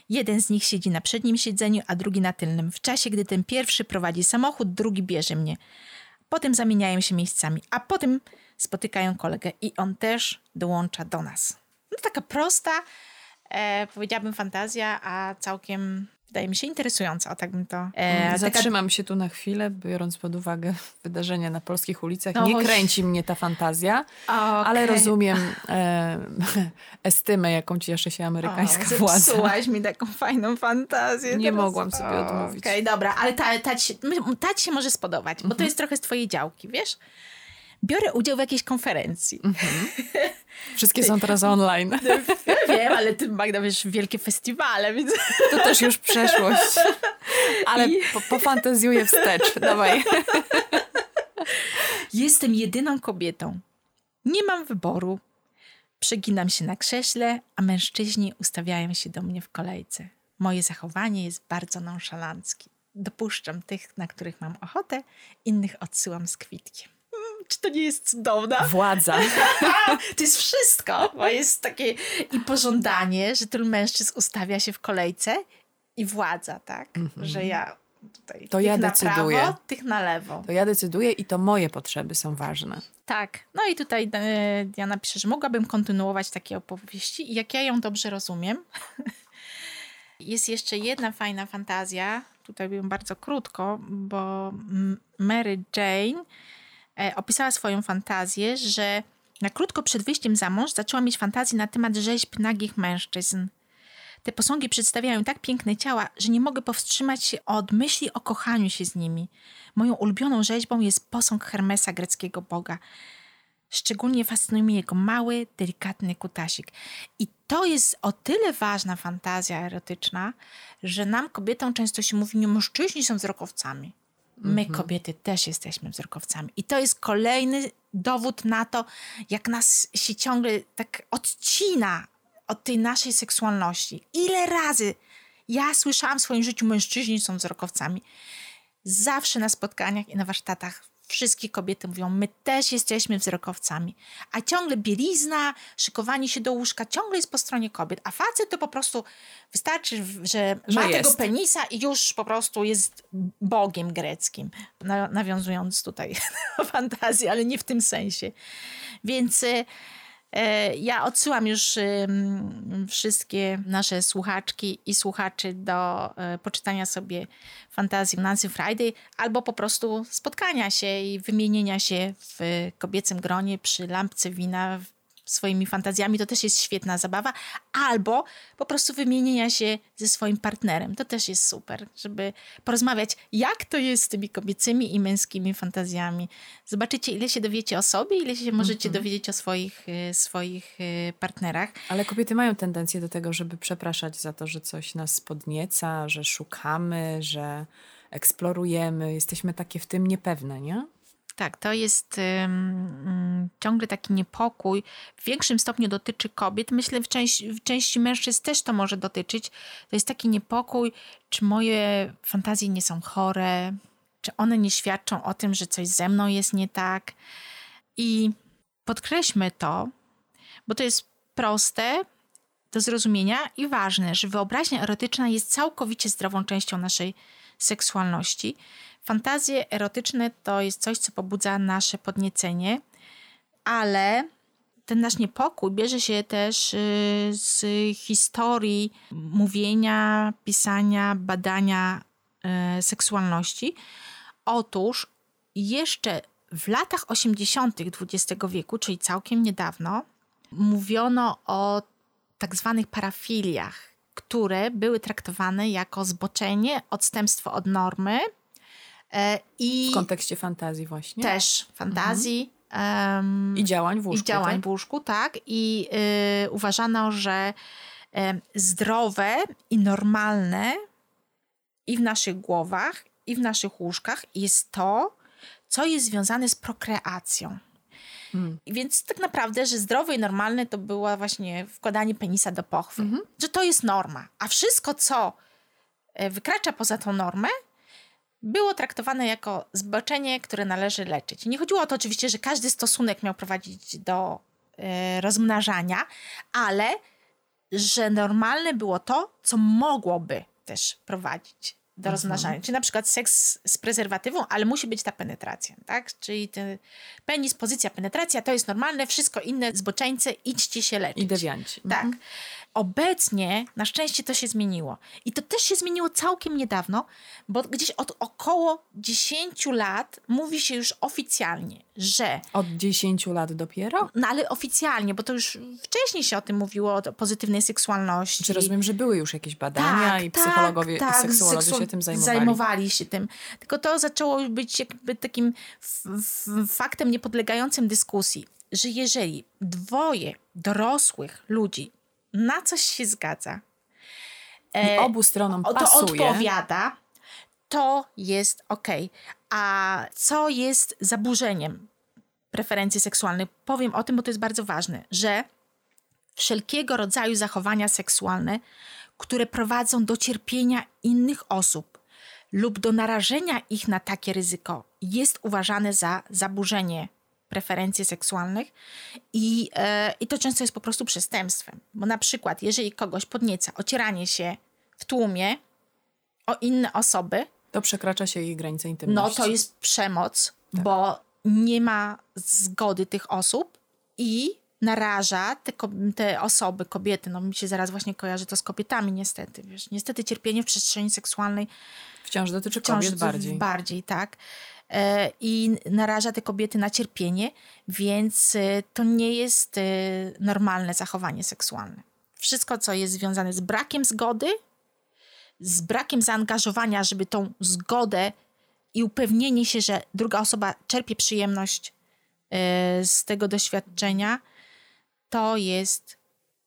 Jeden z nich siedzi na przednim siedzeniu, a drugi na tylnym. W czasie, gdy ten pierwszy prowadzi samochód, drugi bierze mnie. Potem zamieniają się miejscami, a potem spotykają kolegę i on też dołącza do nas. No taka prosta, e, powiedziałabym fantazja, a całkiem wydaje mi się interesująca, tak bym to... E, taka, Zatrzymam się tu na chwilę, biorąc pod uwagę (laughs) wydarzenia na polskich ulicach. No nie właśnie. kręci mnie ta fantazja, ale Okej. rozumiem e, (laughs) estymę, jaką cieszy się amerykańska o, władza. Zepsułaś mi (laughs) taką fajną fantazję. Nie mogłam sobie O, odmówić. Okej, dobra, ale ta, ta, ci, ta ci się może spodobać, bo Mhm. to jest trochę z twojej działki, wiesz? Biorę udział w jakiejś konferencji. Mhm. Wszystkie są teraz online. Ja wiem, ale ty, Magda, wiesz, wielkie festiwale, więc... To też już przeszłość. Ale I- po, pofantazjuję wstecz. Dawaj. Jestem jedyną kobietą. Nie mam wyboru. Przeginam się na krześle, a mężczyźni ustawiają się do mnie w kolejce. Moje zachowanie jest bardzo nonszalanckie. Dopuszczam tych, na których mam ochotę, innych odsyłam z kwitkiem. Czy to nie jest cudowne? Władza. (laughs) To jest wszystko, bo jest takie i pożądanie, że tylu mężczyzn ustawia się w kolejce i władza, tak? Że ja tutaj Mhm. To tych ja na decyduję. prawo, tych na lewo. To ja decyduję i to moje potrzeby są ważne. Tak. No i tutaj e, Diana pisze, że mogłabym kontynuować takie opowieści i jak ja ją dobrze rozumiem, (laughs) jest jeszcze jedna fajna fantazja, tutaj bym bardzo krótko, bo Mary Jane opisała swoją fantazję, że na krótko przed wyjściem za mąż zaczęła mieć fantazję na temat rzeźb nagich mężczyzn. Te posągi przedstawiają tak piękne ciała, że nie mogę powstrzymać się od myśli o kochaniu się z nimi. Moją ulubioną rzeźbą jest posąg Hermesa, greckiego boga. Szczególnie fascynuje mnie jego mały, delikatny kutasik. I to jest o tyle ważna fantazja erotyczna, że nam kobietom często się mówi, nie mężczyźni są wzrokowcami. My, kobiety, też jesteśmy wzrokowcami. I to jest kolejny dowód na to, jak nas się ciągle tak odcina od tej naszej seksualności. Ile razy ja słyszałam w swoim życiu, mężczyźni są wzrokowcami. Zawsze na spotkaniach i na warsztatach wszystkie kobiety mówią, my też jesteśmy wzrokowcami. A ciągle bielizna, szykowanie się do łóżka ciągle jest po stronie kobiet. A facet to po prostu wystarczy, że, Że ma jest. tego penisa i już po prostu jest bogiem greckim. Na, nawiązując tutaj (laughs) do fantazji, ale nie w tym sensie. Więc... E, Ja odsyłam już wszystkie nasze słuchaczki i słuchaczy do e, poczytania sobie fantazji Nancy Friday albo po prostu spotkania się i wymienienia się w kobiecym gronie przy lampce wina swoimi fantazjami. To też jest świetna zabawa. Albo po prostu wymienienia się ze swoim partnerem. To też jest super, żeby porozmawiać, jak to jest z tymi kobiecymi i męskimi fantazjami. Zobaczycie, ile się dowiecie o sobie, ile się możecie dowiedzieć o swoich, e, swoich e, partnerach. Ale kobiety mają tendencję do tego, żeby przepraszać za to, że coś nas podnieca, że szukamy, że eksplorujemy. Jesteśmy takie w tym niepewne, nie? Tak, to jest ym, ciągle taki niepokój. W większym stopniu dotyczy kobiet. Myślę, w części, w części mężczyzn też to może dotyczyć. To jest taki niepokój, czy moje fantazje nie są chore, czy one nie świadczą o tym, że coś ze mną jest nie tak. I podkreślmy to, bo to jest proste do zrozumienia i ważne, że wyobraźnia erotyczna jest całkowicie zdrową częścią naszej seksualności. Fantazje erotyczne to jest coś, co pobudza nasze podniecenie, ale ten nasz niepokój bierze się też y, z historii mówienia, pisania, badania e, seksualności. Otóż jeszcze w latach 80. XX wieku, czyli całkiem niedawno, mówiono o tak zwanych parafiliach, które były traktowane jako zboczenie, odstępstwo od normy. E, I W kontekście fantazji właśnie. też fantazji. em, I działań w łóżku. i działań tak? w łóżku, tak. I y, uważano, że em, zdrowe i normalne i w naszych głowach, i w naszych łóżkach jest to, co jest związane z prokreacją. Mm. I Więc tak naprawdę, że zdrowe i normalne to było właśnie wkładanie penisa do pochwy. Mhm. Że to jest norma. A wszystko, co e, wykracza poza tą normę, było traktowane jako zboczenie, które należy leczyć. Nie chodziło o to oczywiście, że każdy stosunek miał prowadzić do e, rozmnażania, ale że normalne było to, co mogłoby też prowadzić do rozmnażania. Czyli na przykład seks z prezerwatywą, ale musi być ta penetracja, tak? Czyli ten penis, pozycja, penetracja to jest normalne, wszystko inne zboczeńce, idźcie się leczyć. I dewianci. Tak. Mhm. Obecnie na szczęście to się zmieniło. I to też się zmieniło całkiem niedawno, bo gdzieś od około 10 lat mówi się już oficjalnie, że Od 10 lat dopiero? no ale oficjalnie, bo to już wcześniej się o tym mówiło, o pozytywnej seksualności. Czy rozumiem, że były już jakieś badania i psychologowie, i seksuolodzy seksu- się tym zajmowali? Zajmowali się tym. Tylko to zaczęło być jakby takim f- f- faktem niepodlegającym dyskusji, że jeżeli dwoje dorosłych ludzi na coś się zgadza, I obu stronom to pasuje. odpowiada, to jest ok. A co jest zaburzeniem preferencji seksualnych? Powiem o tym, bo to jest bardzo ważne, że wszelkiego rodzaju zachowania seksualne, które prowadzą do cierpienia innych osób lub do narażenia ich na takie ryzyko, jest uważane za zaburzenie preferencji seksualnych i, e, i to często jest po prostu przestępstwem. Bo na przykład, jeżeli kogoś podnieca ocieranie się w tłumie o inne osoby, To przekracza się ich granice no intymności. to jest przemoc, bo nie ma zgody tych osób i naraża te, te osoby, kobiety, no mi się zaraz właśnie kojarzy to z kobietami niestety, wiesz, niestety cierpienie w przestrzeni seksualnej Wciąż dotyczy wciąż kobiet bardziej. bardziej, tak. E, I naraża te kobiety na cierpienie, więc e, to nie jest e, normalne zachowanie seksualne. Wszystko, co jest związane z brakiem zgody, z brakiem zaangażowania, żeby tą zgodę i upewnienie się, że druga osoba czerpie przyjemność z tego doświadczenia, to jest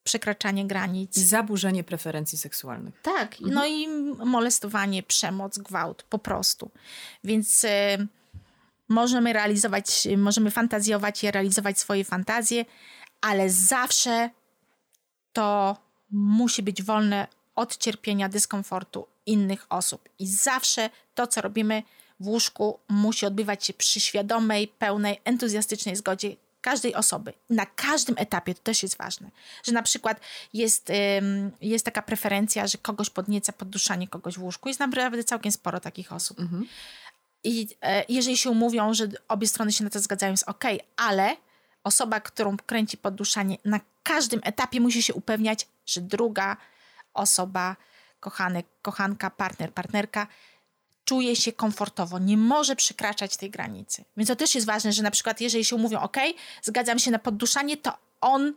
przekraczanie granic. Zaburzenie preferencji seksualnych. Tak, no i molestowanie, przemoc, gwałt, po prostu. Więc e, możemy realizować, możemy fantazjować i realizować swoje fantazje, ale zawsze to musi być wolne od cierpienia, dyskomfortu innych osób. I zawsze to, co robimy w łóżku, musi odbywać się przy świadomej, pełnej, entuzjastycznej zgodzie każdej osoby. Na każdym etapie to też jest ważne, że na przykład jest, ym, jest taka preferencja, że kogoś podnieca podduszanie kogoś w łóżku. Jest naprawdę całkiem sporo takich osób. I e, jeżeli się umówią, że obie strony się na to zgadzają, jest ok, ale osoba, którą kręci podduszanie, na każdym etapie musi się upewniać, że druga osoba, kochanek, kochanka, partner, partnerka, czuje się komfortowo, nie może przekraczać tej granicy. Więc to też jest ważne, że na przykład jeżeli się umówią, ok, zgadzam się na podduszanie, to on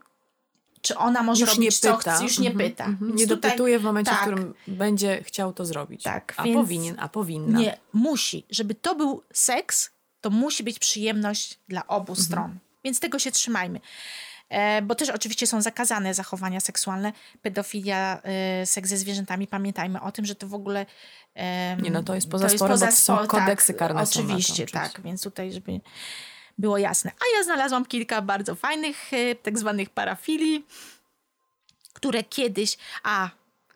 czy ona może Już robić nie co pyta. chce, już nie Mhm, pyta. mhm. Więc Nie tutaj- dopytuje w momencie, tak, w którym będzie chciał to zrobić. Tak, a powinien, a powinna. Nie, musi. Żeby to był seks, to musi być przyjemność dla obu Mhm. stron. Więc tego się trzymajmy. E, bo też oczywiście są zakazane zachowania seksualne, pedofilia, e, seks ze zwierzętami. Pamiętajmy o tym, że to w ogóle. Nie, no to jest poza to są spo- kodeksy karne są na to, Oczywiście, oczywiście. tak. Więc tutaj, żeby było jasne. A ja znalazłam kilka bardzo fajnych, e, tak zwanych parafilii, które kiedyś. A.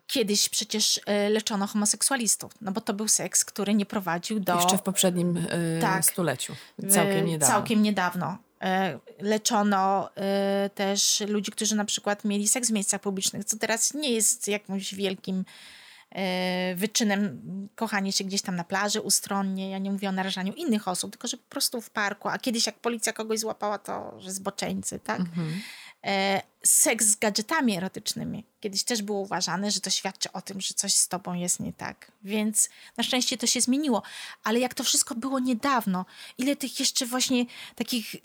Kiedyś przecież leczono homoseksualistów, no bo to był seks, który nie prowadził do Jeszcze w poprzednim y, Tak. stuleciu. Całkiem niedawno. Całkiem niedawno. E, Leczono e, też ludzi, którzy na przykład mieli seks w miejscach publicznych, co teraz nie jest jakimś wielkim e, wyczynem kochanie się gdzieś tam na plaży, ustronnie. Ja nie mówię o narażaniu innych osób, tylko że po prostu w parku. A kiedyś jak policja kogoś złapała, to że zboczeńcy, tak? e, seks z gadżetami erotycznymi. Kiedyś też było uważane, że to świadczy o tym, że coś z tobą jest nie tak. Więc na szczęście to się zmieniło. Ale jak to wszystko było niedawno, ile tych jeszcze właśnie takich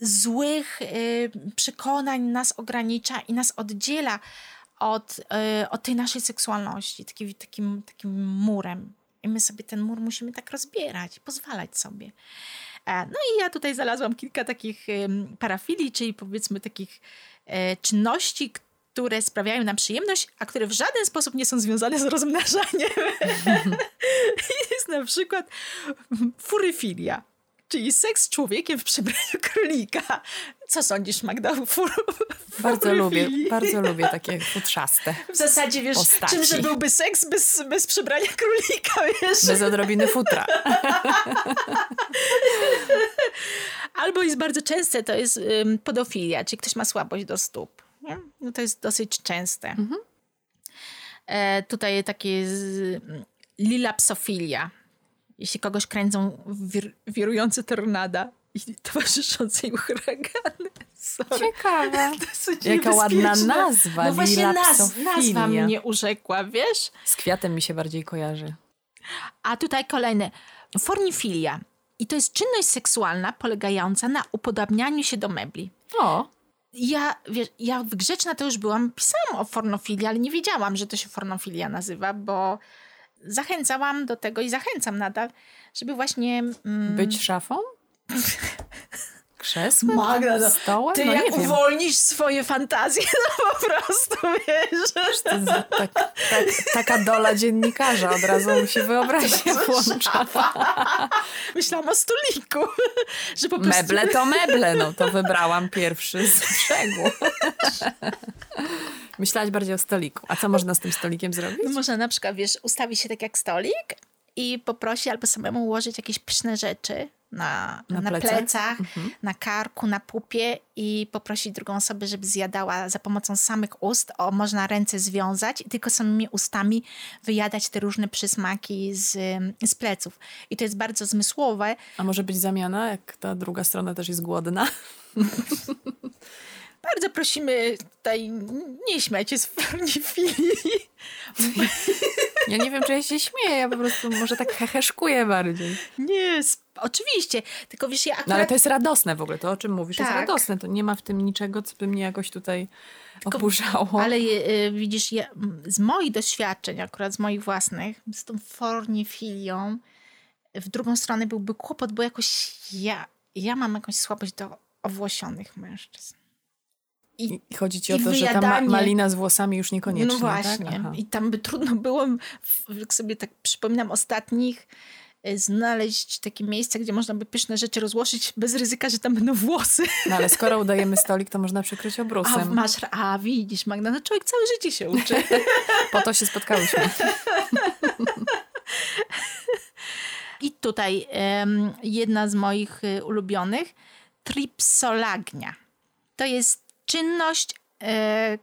złych y, przekonań nas ogranicza i nas oddziela od, y, od tej naszej seksualności, taki, takim, takim murem. I my sobie ten mur musimy tak rozbierać, pozwalać sobie. E, no i ja tutaj znalazłam kilka takich parafilii, czyli powiedzmy takich e, czynności, które sprawiają nam przyjemność, a które w żaden sposób nie są związane z rozmnażaniem. (laughs) Jest na przykład furyfilia, czyli seks z człowiekiem w przebraniu królika. Co sądzisz, Magda? Bardzo lubię, bardzo lubię (laughs) takie futrzaste W zasadzie, wiesz, postaci. czymże byłby seks bez, bez przebrania królika, wiesz? Bez odrobiny futra. (laughs) Albo jest bardzo częste, to jest um, podofilia, czyli ktoś ma słabość do stóp. Nie? No to jest dosyć częste. Mhm. E, tutaj takie z, lilapsofilia. Jeśli kogoś kręcą wir, wirujące tornada i towarzyszące im huragany. Sorry. Ciekawe. (laughs) Jaka ładna nazwa. No właśnie naz, nazwa mnie urzekła, wiesz? Z kwiatem mi się bardziej kojarzy. A tutaj kolejne. Fornifilia. I to jest czynność seksualna polegająca na upodabnianiu się do mebli. O. Ja, wiesz, ja w Grzeczna to już byłam, pisałam o fornofilii, ale nie wiedziałam, że to się fornofilia nazywa, bo zachęcałam do tego i zachęcam nadal, żeby właśnie... Mm, Być szafą? Krzesłem? Magda, no, stołem? Ty no, jak uwolnisz swoje fantazje, (laughs) no po prostu, wiesz. Tak, tak, taka dola dziennikarza, od razu mu się wyobraźnia (laughs) włącza. Myślałam o stoliku. (laughs) Że po prostu... Meble to meble, no to wybrałam pierwszy z brzegu. Myślałaś bardziej o stoliku. A co można z tym stolikiem zrobić? No można na przykład, wiesz, ustawić się tak jak stolik i poprosi albo samemu ułożyć jakieś pyszne rzeczy na, na, na plecach, plecach mhm. na karku, na pupie i poprosić drugą osobę, żeby zjadała za pomocą samych ust. O, można ręce związać i tylko samymi ustami wyjadać te różne przysmaki z, z pleców. I to jest bardzo zmysłowe. A może być zamiana, jak ta druga strona też jest głodna? (laughs) Bardzo prosimy tutaj nie śmiać z (laughs) fornifilii. Ja nie wiem, czy ja się śmieję, ja po prostu może tak heheszkuję bardziej. Nie, oczywiście, tylko wiesz, ja akurat... No ale to jest radosne w ogóle, to o czym mówisz, tak. jest radosne, to nie ma w tym niczego, co by mnie jakoś tutaj tylko, oburzało. Ale y, widzisz, ja, z moich doświadczeń, akurat z moich własnych, z tą fornifilią, w drugą stronę byłby kłopot, bo jakoś ja, ja mam jakąś słabość do owłosionych mężczyzn. I, I chodzi ci o to, że ta ma malina z włosami już niekoniecznie. No tak? właśnie. Tak? I tam by trudno było, jak sobie tak przypominam, ostatnich e, znaleźć takie miejsce, gdzie można by pyszne rzeczy rozłożyć bez ryzyka, że tam będą włosy. No ale skoro (laughs) udajemy stolik, to można przykryć obrusem. A, masz, a widzisz Magda, no człowiek całe życie się uczy. (laughs) po to się spotkałyśmy. (laughs) I tutaj um, jedna z moich e, ulubionych, tripsolagnia. To jest czynność e,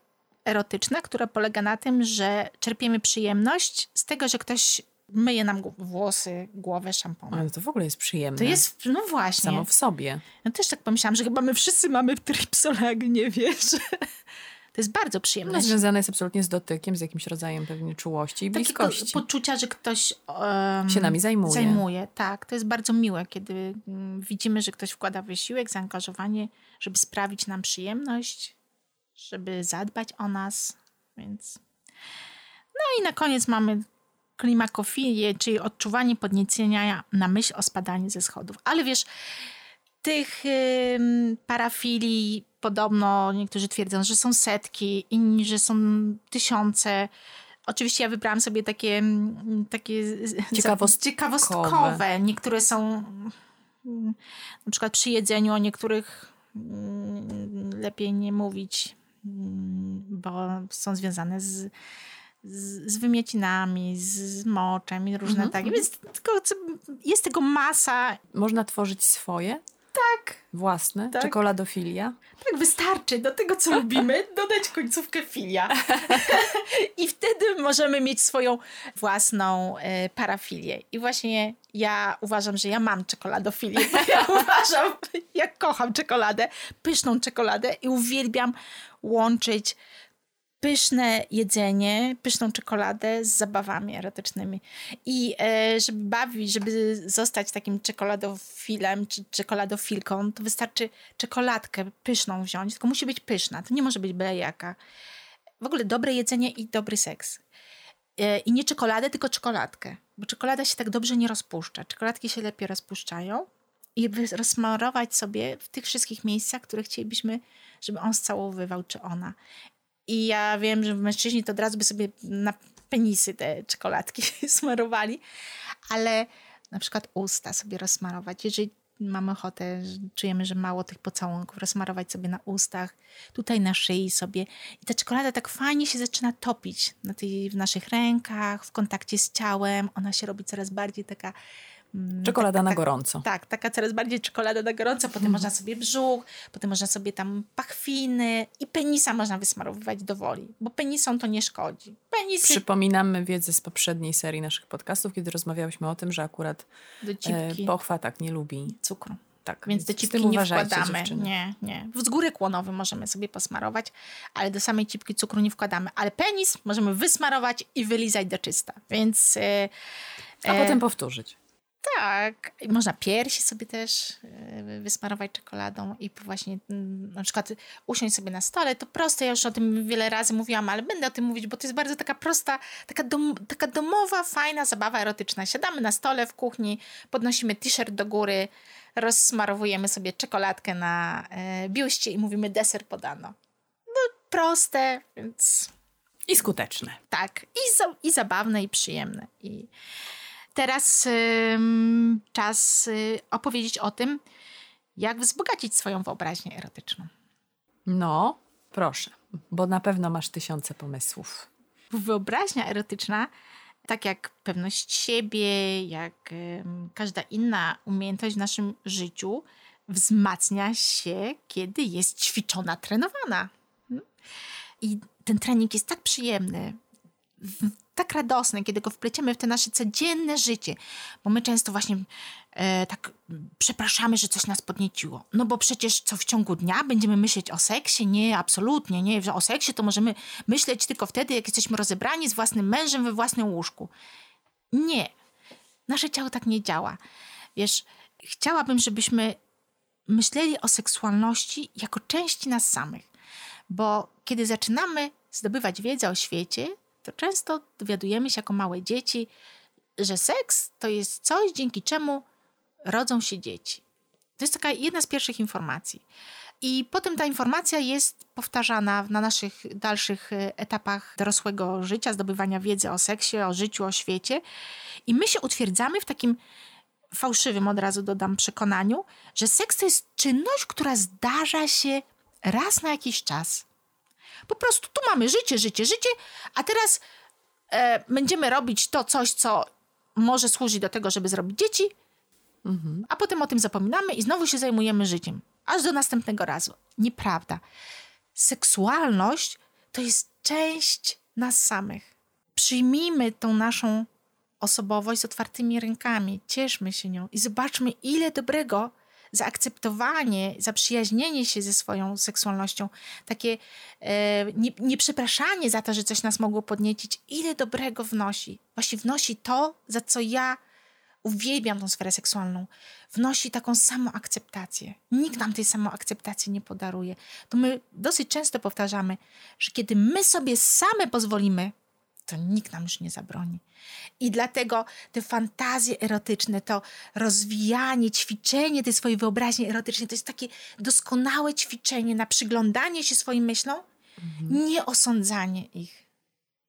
erotyczna, która polega na tym, że czerpiemy przyjemność z tego, że ktoś myje nam włosy, głowę szamponem. Ale to w ogóle jest przyjemne. To jest, no właśnie. Samo w sobie. Ja też tak pomyślałam, że chyba my wszyscy mamy tripsolagnię, wiesz. (laughs) To jest bardzo przyjemne. No, związane jest absolutnie z dotykiem, z jakimś rodzajem pewnie czułości i bliskości. Takiego poczucia, że ktoś um, się nami zajmuje. Zajmuje, tak. To jest bardzo miłe, kiedy um, widzimy, że ktoś wkłada wysiłek, zaangażowanie, żeby sprawić nam przyjemność, żeby zadbać o nas, więc... No i na koniec mamy klimakofilię, czyli odczuwanie podniecenia na myśl o spadaniu ze schodów. Ale wiesz, tych parafilii podobno niektórzy twierdzą, że są setki, inni, że są tysiące. Oczywiście ja wybrałam sobie takie, takie ciekawostkowe. ciekawostkowe. Niektóre są na przykład przy jedzeniu, o niektórych lepiej nie mówić, bo są związane z, z, z wymiecinami, z moczem i różne mhm, takie. Mhm. Więc tylko jest tego masa. Można tworzyć swoje? Tak. Własne? Tak. Czekoladofilia? Tak wystarczy do tego, co lubimy, (laughs) dodać końcówkę filia. (laughs) I wtedy możemy mieć swoją własną e, parafilię. I właśnie ja uważam, że ja mam czekoladofilię, ja (laughs) uważam, ja kocham czekoladę, pyszną czekoladę i uwielbiam łączyć pyszne jedzenie, pyszną czekoladę z zabawami erotycznymi. I e, żeby bawić, żeby zostać takim czekoladofilem czy czekoladofilką, to wystarczy czekoladkę pyszną wziąć, tylko musi być pyszna, to nie może być byle jaka. W ogóle dobre jedzenie i dobry seks. E, I nie czekoladę, tylko czekoladkę, bo czekolada się tak dobrze nie rozpuszcza. Czekoladki się lepiej rozpuszczają i rozsmarować sobie w tych wszystkich miejscach, które chcielibyśmy, żeby on scałowywał, czy ona. I ja wiem, że mężczyźni to od razu by sobie na penisy te czekoladki (laughs) smarowali, ale na przykład usta sobie rozsmarować. Jeżeli mamy ochotę, czujemy, że mało tych pocałunków, rozsmarować sobie na ustach, tutaj na szyi sobie. I ta czekolada tak fajnie się zaczyna topić na tej, w naszych rękach, w kontakcie z ciałem. Ona się robi coraz bardziej taka czekolada tak, na tak, gorąco. Tak, taka coraz bardziej czekolada na gorąco. Potem można sobie brzuch, potem można sobie tam pachwiny i penisa można wysmarowywać do woli, bo penisom to nie szkodzi. Penisy... Przypominamy wiedzę z poprzedniej serii naszych podcastów, kiedy rozmawiałyśmy o tym, że akurat e, pochwa tak nie lubi cukru. Tak, więc do cipki nie wkładamy. Dziewczyny. Nie, nie. W zgóry kłonowy możemy sobie posmarować, ale do samej cipki cukru nie wkładamy. Ale penis możemy wysmarować i wylizać do czysta. Więc... E, A potem powtórzyć. Tak, można piersi sobie też e, wysmarować czekoladą i właśnie mm, na przykład usiąść sobie na stole. To proste, ja już o tym wiele razy mówiłam, ale będę o tym mówić, bo to jest bardzo taka prosta, taka, dom, taka domowa, fajna zabawa erotyczna. Siadamy na stole w kuchni, podnosimy t-shirt do góry, rozsmarowujemy sobie czekoladkę na e, biuście i mówimy deser podano. No proste, więc... I skuteczne. Tak, i, i zabawne, i przyjemne. I teraz czas y, opowiedzieć o tym, jak wzbogacić swoją wyobraźnię erotyczną. No, proszę, bo na pewno masz tysiące pomysłów. Wyobraźnia erotyczna, tak jak pewność siebie, jak każda inna umiejętność w naszym życiu, wzmacnia się, kiedy jest ćwiczona, trenowana. Hmm? I ten trening jest tak przyjemny tak radosny, kiedy go wpleciemy w te nasze codzienne życie, bo my często właśnie e, tak przepraszamy, że coś nas podnieciło. No bo przecież co w ciągu dnia będziemy myśleć o seksie? Nie, absolutnie nie. O seksie to możemy myśleć tylko wtedy, jak jesteśmy rozebrani z własnym mężem we własnym łóżku. Nie. Nasze ciało tak nie działa. Wiesz, chciałabym, żebyśmy myśleli o seksualności jako części nas samych. Bo kiedy zaczynamy zdobywać wiedzę o świecie, to często dowiadujemy się jako małe dzieci, że seks to jest coś, dzięki czemu rodzą się dzieci. To jest taka jedna z pierwszych informacji. I potem ta informacja jest powtarzana na naszych dalszych e, etapach dorosłego życia, zdobywania wiedzy o seksie, o życiu, o świecie. I my się utwierdzamy w takim fałszywym, od razu dodam, przekonaniu, że seks to jest czynność, która zdarza się raz na jakiś czas. Po prostu tu mamy życie, życie, życie, a teraz e, będziemy robić to coś, co może służyć do tego, żeby zrobić dzieci, mhm. a potem o tym zapominamy i znowu się zajmujemy życiem. Aż do następnego razu. Nieprawda. Seksualność to jest część nas samych. Przyjmijmy tą naszą osobowość z otwartymi rękami, cieszmy się nią i zobaczmy, ile dobrego zaakceptowanie, zaprzyjaźnienie się ze swoją seksualnością, takie e, nie, nieprzepraszanie za to, że coś nas mogło podniecić, ile dobrego wnosi. Właśnie wnosi to, za co ja uwielbiam tą sferę seksualną, wnosi taką samoakceptację. Nikt nam tej samoakceptacji nie podaruje. To my dosyć często powtarzamy, że kiedy my sobie same pozwolimy to nikt nam już nie zabroni. I dlatego te fantazje erotyczne, to rozwijanie, ćwiczenie tej swojej wyobraźni erotycznej, to jest takie doskonałe ćwiczenie na przyglądanie się swoim myślom, mhm. nie osądzanie ich.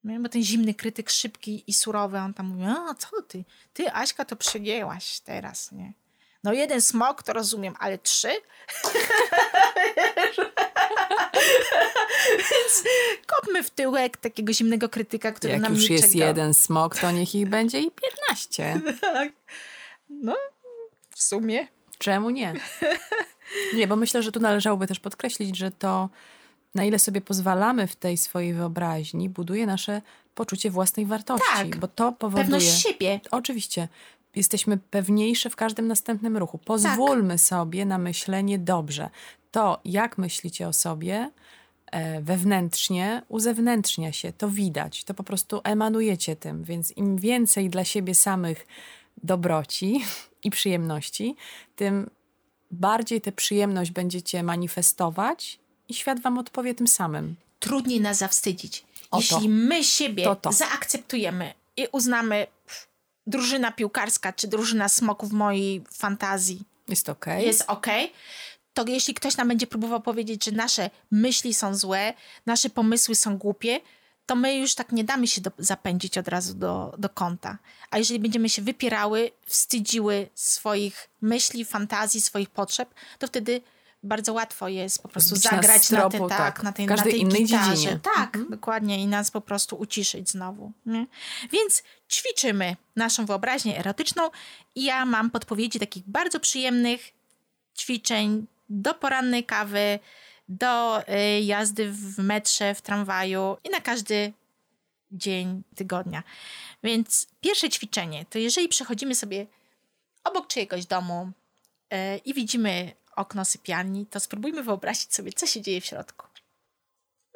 Bo ten zimny krytyk, szybki i surowy, on tam mówi, a co ty? Ty, Aśka, to przegięłaś teraz, nie? No jeden smok to rozumiem, ale trzy? (laughs) (laughs) Więc kopmy w tyłek takiego zimnego krytyka, który Jak nam już jest czeka. jeden smok, to niech ich będzie i piętnaście. (laughs) tak. No, w sumie. Czemu nie? Nie, bo myślę, że tu należałoby też podkreślić, że to, na ile sobie pozwalamy w tej swojej wyobraźni, buduje nasze poczucie własnej wartości. Tak. Bo to powoduje. Pewność siebie. Oczywiście. Jesteśmy pewniejsze w każdym następnym ruchu. Pozwólmy sobie na myślenie dobrze. To, jak myślicie o sobie e, wewnętrznie, uzewnętrznia się. To widać. To po prostu emanujecie tym. Więc im więcej dla siebie samych dobroci (laughs) i przyjemności, tym bardziej tę przyjemność będziecie manifestować i świat wam odpowie tym samym. Trudniej nas zawstydzić. O to. Jeśli my siebie To to. zaakceptujemy i uznamy pff, drużyna piłkarska czy drużyna smoków w mojej fantazji Jest ok. jest ok, to jeśli ktoś nam będzie próbował powiedzieć, że nasze myśli są złe, nasze pomysły są głupie, to my już tak nie damy się do, zapędzić od razu do, do kąta. A jeżeli będziemy się wypierały, wstydziły swoich myśli, fantazji, swoich potrzeb, to wtedy bardzo łatwo jest po prostu Zbić zagrać na, tropu, te, tak, tak, na tej, na tej innej gitarze. dziedzinie. Tak, dokładnie i nas po prostu uciszyć znowu. Nie? Więc ćwiczymy naszą wyobraźnię erotyczną i ja mam podpowiedzi takich bardzo przyjemnych ćwiczeń do porannej kawy, do y, jazdy w metrze, w tramwaju i na każdy dzień tygodnia. Więc pierwsze ćwiczenie to jeżeli przechodzimy sobie obok czyjegoś domu y, i widzimy okno sypialni, to spróbujmy wyobrazić sobie, co się dzieje w środku.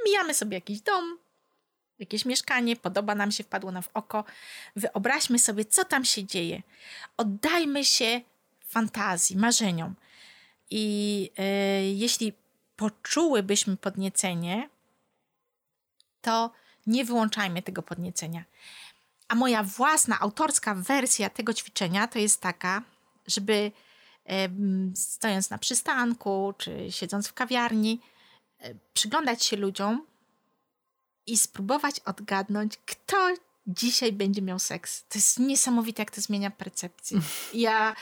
Mijamy sobie jakiś dom, jakieś mieszkanie, podoba nam się, wpadło nam w oko. Wyobraźmy sobie, co tam się dzieje. Oddajmy się fantazji, marzeniom. I e, jeśli poczułybyśmy podniecenie, to nie wyłączajmy tego podniecenia. A moja własna, autorska wersja tego ćwiczenia to jest taka, żeby stojąc na przystanku czy siedząc w kawiarni, e, przyglądać się ludziom i spróbować odgadnąć, kto dzisiaj będzie miał seks. To jest niesamowite, jak to zmienia percepcję. (laughs) Ja,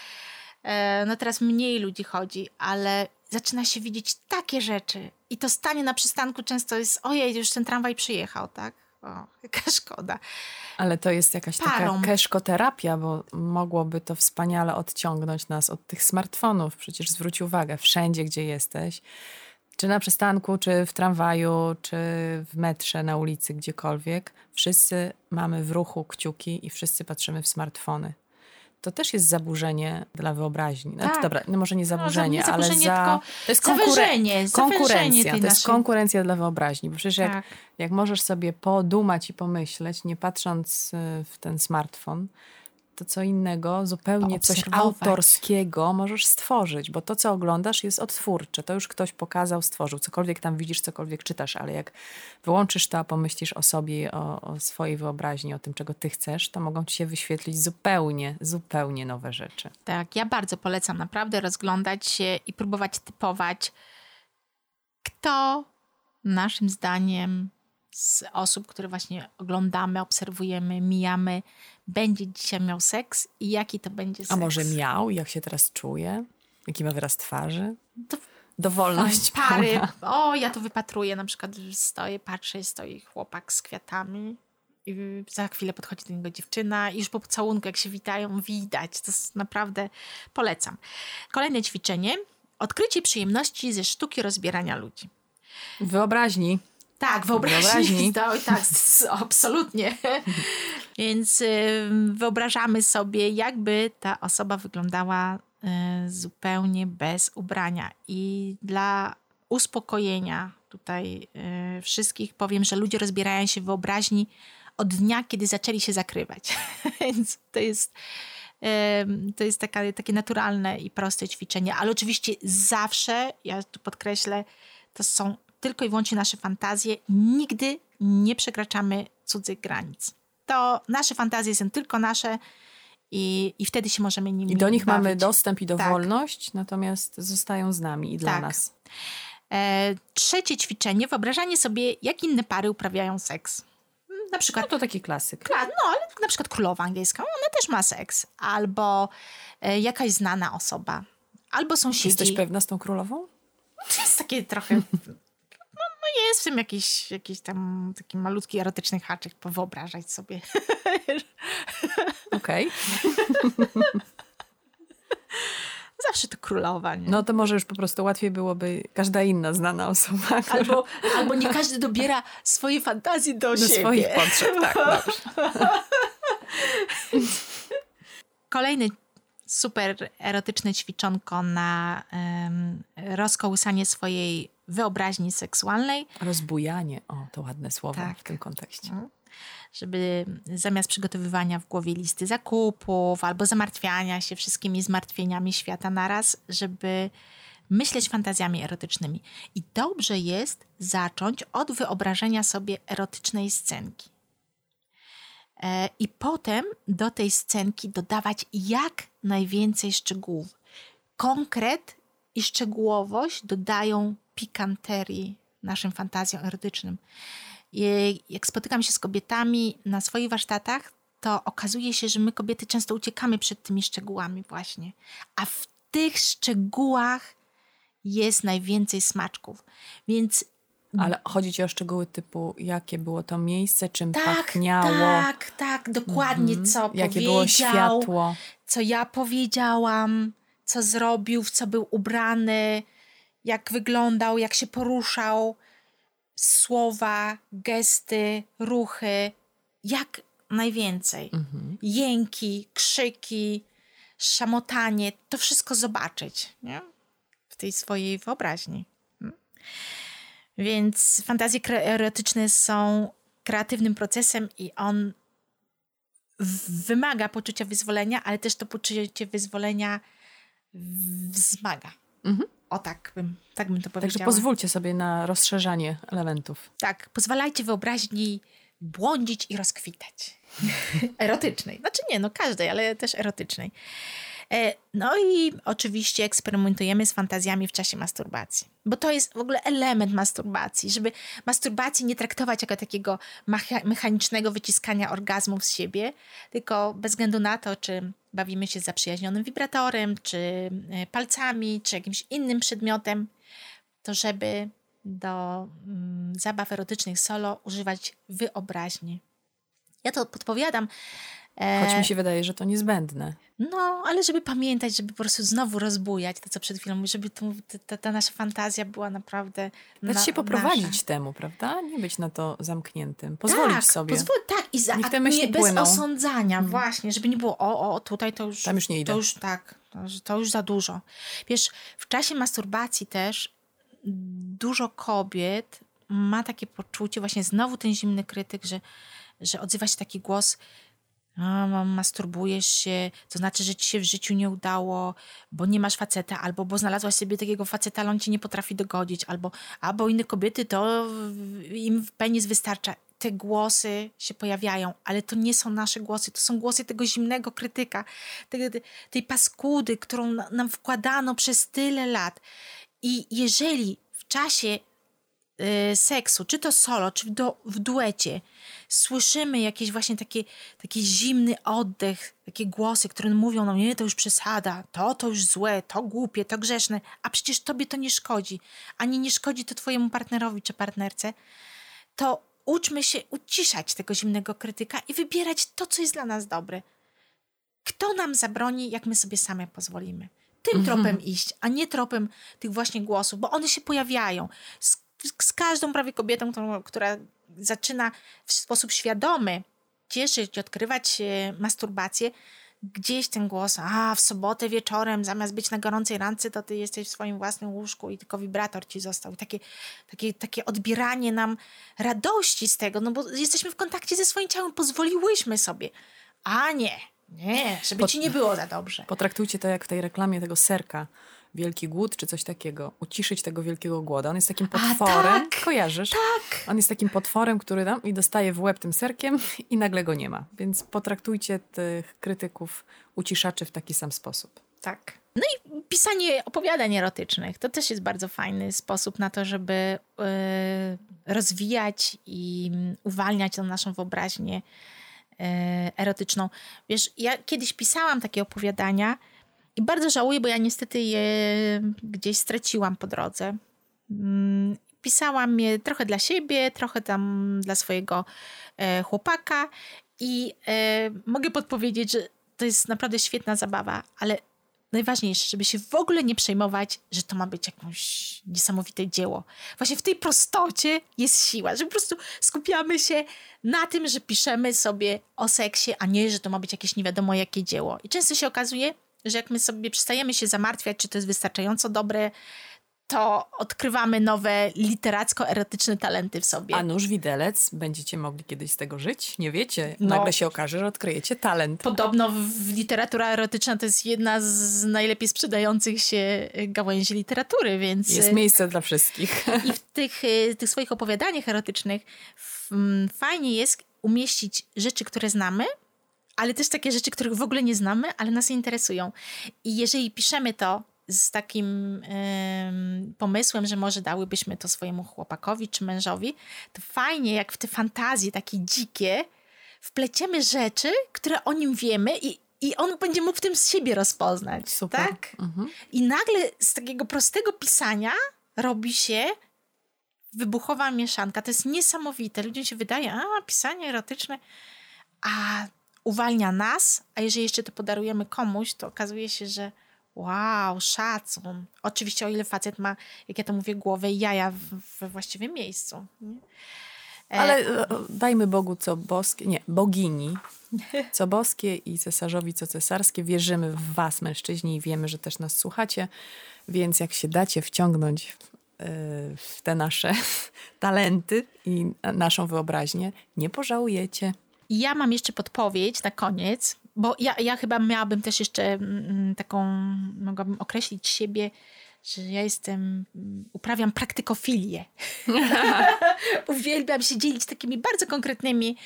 e, no teraz mniej ludzi chodzi, ale zaczyna się widzieć takie rzeczy. I to stanie na przystanku często jest, ojej, już ten tramwaj przyjechał, tak? O, jaka szkoda. Ale to jest jakaś Parą. taka keszkoterapia, bo mogłoby to wspaniale odciągnąć nas od tych smartfonów. Przecież zwróć uwagę, wszędzie, gdzie jesteś, czy na przystanku, czy w tramwaju, czy w metrze, na ulicy, gdziekolwiek, wszyscy mamy w ruchu kciuki i wszyscy patrzymy w smartfony. To też jest zaburzenie dla wyobraźni. Znaczy, Tak. dobra, no może nie zaburzenie, nie ale zaburzenie, za... To jest konkurencja. tej To jest konkurencja dla wyobraźni. Bo przecież jak Tak. jak możesz sobie podumać i pomyśleć, nie patrząc y, w ten smartfon, to co innego, zupełnie coś autorskiego możesz stworzyć, bo to, co oglądasz, jest odtwórcze. To już ktoś pokazał, stworzył. Cokolwiek tam widzisz, cokolwiek czytasz, ale jak wyłączysz to, a pomyślisz o sobie, o, o swojej wyobraźni, o tym, czego ty chcesz, to mogą ci się wyświetlić zupełnie, zupełnie nowe rzeczy. Tak, ja bardzo polecam naprawdę rozglądać się i próbować typować, kto naszym zdaniem z osób, które właśnie oglądamy, obserwujemy, mijamy, będzie dzisiaj miał seks i jaki to będzie seks. A może miał, jak się teraz czuje? Jaki ma wyraz twarzy? To Dowolność (laughs) pary. pełna. O, ja to wypatruję, na przykład stoję, patrzę, stoi chłopak z kwiatami i za chwilę podchodzi do niego dziewczyna i już po pocałunku, jak się witają, widać. To jest naprawdę polecam. Kolejne ćwiczenie. Odkrycie przyjemności ze sztuki rozbierania ludzi. Wyobraźni. Tak, wyobraźni. Wyobraźni. (laughs) To, tak, absolutnie. Więc wyobrażamy sobie, jakby ta osoba wyglądała y, zupełnie bez ubrania. I dla uspokojenia tutaj y, wszystkich powiem, że ludzie rozbierają się w wyobraźni od dnia, kiedy zaczęli się zakrywać. (laughs) Więc to jest, to jest taka, takie naturalne i proste ćwiczenie. Ale oczywiście zawsze, ja tu podkreślę, to są tylko i wyłącznie nasze fantazje. Nigdy nie przekraczamy cudzych granic. To nasze fantazje są tylko nasze i, i wtedy się możemy nimi I do nich bawić. mamy dostęp i Tak. dowolność, natomiast zostają z nami i dla Tak. nas. E, trzecie ćwiczenie, wyobrażanie sobie, jak inne pary uprawiają seks. Na No przykład to taki klasyk. Kla- No, ale na przykład królowa angielska, ona też ma seks. Albo e, jakaś znana osoba. Albo sąsiedzi. Jesteś pewna z tą królową? To jest takie trochę... Jest w tym jakiś, jakiś tam taki malutki erotyczny haczyk, powyobrażać sobie. (laughs) zawsze to królowa, nie? No to może już po prostu łatwiej byłoby każda inna znana osoba. która- Albo, albo nie każdy dobiera swoje fantazje do, do siebie. swoich potrzeb, tak. (laughs) Dobrze. Kolejny super erotyczne ćwiczonko na em, rozkołysanie swojej wyobraźni seksualnej, Rozbujanie, o to ładne słowo Tak. w tym kontekście. żeby zamiast przygotowywania w głowie listy zakupów albo zamartwiania się wszystkimi zmartwieniami świata naraz, żeby myśleć fantazjami erotycznymi. I dobrze jest zacząć od wyobrażenia sobie erotycznej scenki. E, I potem do tej scenki dodawać jak najwięcej szczegółów. Konkret i szczegółowość dodają pikanterii naszym fantazjom erotycznym. I Jak spotykam się z kobietami na swoich warsztatach, to okazuje się, że my kobiety często uciekamy przed tymi szczegółami właśnie. A w tych szczegółach jest najwięcej smaczków. Więc Ale chodzi ci o szczegóły typu, jakie było to miejsce, czym tak, pachniało, tak, tak, dokładnie mhm, co jakie powiedział, było światło. co ja powiedziałam, co zrobił, w co był ubrany, jak wyglądał, jak się poruszał, słowa, gesty, ruchy, jak najwięcej. Mhm. Jęki, krzyki, szamotanie, to wszystko zobaczyć nie? w tej swojej wyobraźni. Mm. Więc fantazje erotyczne są kreatywnym procesem i on wymaga poczucia wyzwolenia, ale też to poczucie wyzwolenia wzmaga. Mhm. O tak bym, tak bym to powiedziała. Także pozwólcie sobie na rozszerzanie elementów. Tak, pozwalajcie wyobraźni błądzić i rozkwitać. (laughs) erotycznej. Znaczy nie, no każdej, ale też erotycznej. E, No i oczywiście eksperymentujemy z fantazjami w czasie masturbacji, bo to jest w ogóle element masturbacji, żeby masturbacji nie traktować jako takiego mechanicznego wyciskania orgazmów z siebie, tylko bez względu na to, czy bawimy się zaprzyjaźnionym wibratorem, czy e, palcami, czy jakimś innym przedmiotem, to żeby do mm, zabaw erotycznych solo używać wyobraźni. Ja to podpowiadam. E, Choć mi się wydaje, że to niezbędne. no, ale żeby pamiętać, żeby po prostu znowu rozbujać to, co przed chwilą mówię, żeby ta, ta nasza fantazja była naprawdę Dać na, się poprowadzić nasza. temu, prawda? Nie być na to zamkniętym. Pozwolić tak, sobie. Tak, i za, Niech te myśli nie, bez płyną. osądzania, właśnie, żeby nie było, o, o, tutaj to już... Tam już nie idę. To już tak, to już za dużo. Wiesz, w czasie masturbacji też dużo kobiet ma takie poczucie, właśnie znowu ten zimny krytyk, że, że odzywa się taki głos, a, masturbujesz się, to znaczy, że ci się w życiu nie udało, bo nie masz faceta, albo bo znalazłaś sobie takiego faceta, ale on ci nie potrafi dogodzić, albo albo inne kobiety to im penis wystarcza. Te głosy się pojawiają, ale to nie są nasze głosy, to są głosy tego zimnego krytyka, tej, tej paskudy, którą na- nam wkładano przez tyle lat. I jeżeli w czasie y, seksu, czy to solo, czy w, do, w duecie, słyszymy jakieś właśnie takie, taki zimny oddech, takie głosy, które mówią nam, nie, to już przesada, to, to już złe, to głupie, to grzeszne, a przecież tobie to nie szkodzi, ani nie szkodzi to twojemu partnerowi czy partnerce, to uczmy się uciszać tego zimnego krytyka i wybierać to, co jest dla nas dobre. Kto nam zabroni, jak my sobie same pozwolimy? Tym tropem iść, a nie tropem tych właśnie głosów, bo one się pojawiają. Z, z każdą prawie kobietą, którą, która zaczyna w sposób świadomy cieszyć, odkrywać e, masturbację, gdzieś ten głos, a w sobotę wieczorem zamiast być na gorącej randce, to ty jesteś w swoim własnym łóżku i tylko wibrator ci został. I takie, takie, takie odbieranie nam radości z tego, no bo jesteśmy w kontakcie ze swoim ciałem, pozwoliłyśmy sobie. A nie, nie, żeby Pot- ci nie było za dobrze. Potraktujcie to jak w tej reklamie tego serka. Wielki głód czy coś takiego. Uciszyć tego wielkiego głodu. On jest takim potworem. tak, Kojarzysz? Tak. On jest takim potworem, który tam i dostaje w łeb tym serkiem i nagle go nie ma. Więc potraktujcie tych krytyków, uciszaczy w taki sam sposób. Tak. No i pisanie opowiadań erotycznych to też jest bardzo fajny sposób na to, żeby e, rozwijać i uwalniać tą naszą wyobraźnię e, erotyczną. Wiesz, ja kiedyś pisałam takie opowiadania i bardzo żałuję, bo ja niestety je gdzieś straciłam po drodze. Mm, Pisałam je trochę dla siebie, trochę tam dla swojego e, chłopaka i e, mogę podpowiedzieć, że to jest naprawdę świetna zabawa, ale najważniejsze, żeby się w ogóle nie przejmować, że to ma być jakieś niesamowite dzieło. Właśnie w tej prostocie jest siła, że po prostu skupiamy się na tym, że piszemy sobie o seksie, a nie, że to ma być jakieś nie wiadomo jakie dzieło. I często się okazuje, że jak my sobie przestajemy się zamartwiać, czy to jest wystarczająco dobre, to odkrywamy nowe literacko-erotyczne talenty w sobie. A nóż widelec, będziecie mogli kiedyś z tego żyć? Nie wiecie. No. Nagle się okaże, że odkryjecie talent. Podobno w literatura erotyczna to jest jedna z najlepiej sprzedających się gałęzi literatury, więc... Jest miejsce dla wszystkich. (laughs) I w tych, y, tych swoich opowiadaniach erotycznych fajnie jest umieścić rzeczy, które znamy, ale też takie rzeczy, których w ogóle nie znamy, ale nas interesują. I jeżeli piszemy to z takim em, pomysłem, że może dałybyśmy to swojemu chłopakowi czy mężowi, to fajnie, jak w te fantazje takie dzikie wpleciemy rzeczy, które o nim wiemy i, i on będzie mógł w tym z siebie rozpoznać. Super. Tak? I nagle z takiego prostego pisania robi się wybuchowa mieszanka. To jest niesamowite. Ludziom się wydaje, a pisanie erotyczne, a uwalnia nas, a jeżeli jeszcze to podarujemy komuś, to okazuje się, że wow, szacun. Oczywiście o ile facet ma, jak ja to mówię, głowę i jaja we właściwym miejscu. Nie? E, Ale e, dajmy Bogu co boskie, nie, bogini, (laughs) co boskie i cesarzowi co cesarskie. Wierzymy w was, mężczyźni, i wiemy, że też nas słuchacie, więc jak się dacie wciągnąć e, w te nasze (laughs) talenty i naszą wyobraźnię, nie pożałujecie. Ja mam jeszcze podpowiedź na koniec, bo ja, ja chyba miałabym też jeszcze mm, taką, mogłabym określić siebie, że ja jestem, mm, uprawiam praktykofilię. (laughs) Uwielbiam się dzielić takimi bardzo konkretnymi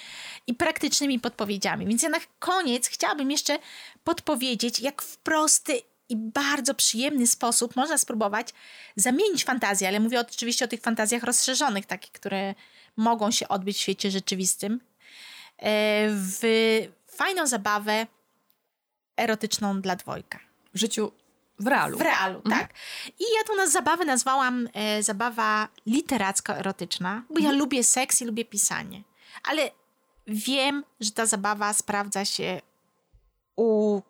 i praktycznymi podpowiedziami. Więc ja na koniec chciałabym jeszcze podpowiedzieć, jak w prosty i bardzo przyjemny sposób można spróbować zamienić fantazję, ale mówię oczywiście o tych fantazjach rozszerzonych, takich, które mogą się odbyć w świecie rzeczywistym, w fajną zabawę erotyczną dla dwojga. W życiu, w realu. W realu, tak. I ja tą zabawę nazwałam e, zabawa literacko-erotyczna, bo ja lubię seks i lubię pisanie. Ale wiem, że ta zabawa sprawdza się u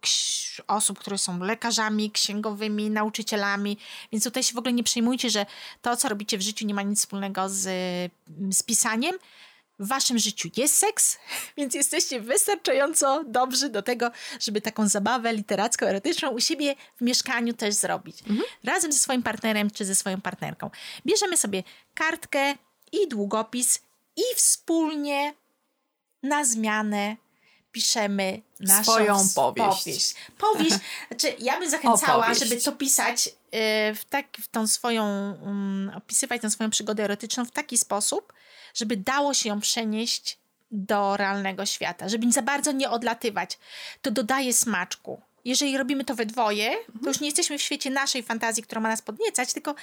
osób, które są lekarzami, księgowymi, nauczycielami, więc tutaj się w ogóle nie przejmujcie, że to, co robicie w życiu nie ma nic wspólnego z, z pisaniem. W waszym życiu jest seks, (laughs) więc jesteście wystarczająco dobrzy do tego, żeby taką zabawę literacko-erotyczną u siebie w mieszkaniu też zrobić. Razem ze swoim partnerem czy ze swoją partnerką. Bierzemy sobie kartkę i długopis i wspólnie na zmianę piszemy naszą Swoją powieść. powieść. Powieść, znaczy ja bym zachęcała, żeby to pisać y, w, tak, w tą swoją, um, opisywać tę swoją przygodę erotyczną w taki sposób, żeby dało się ją przenieść do realnego świata, żeby za bardzo nie odlatywać. To dodaje smaczku. Jeżeli robimy to we dwoje, to już nie jesteśmy w świecie naszej fantazji, która ma nas podniecać, tylko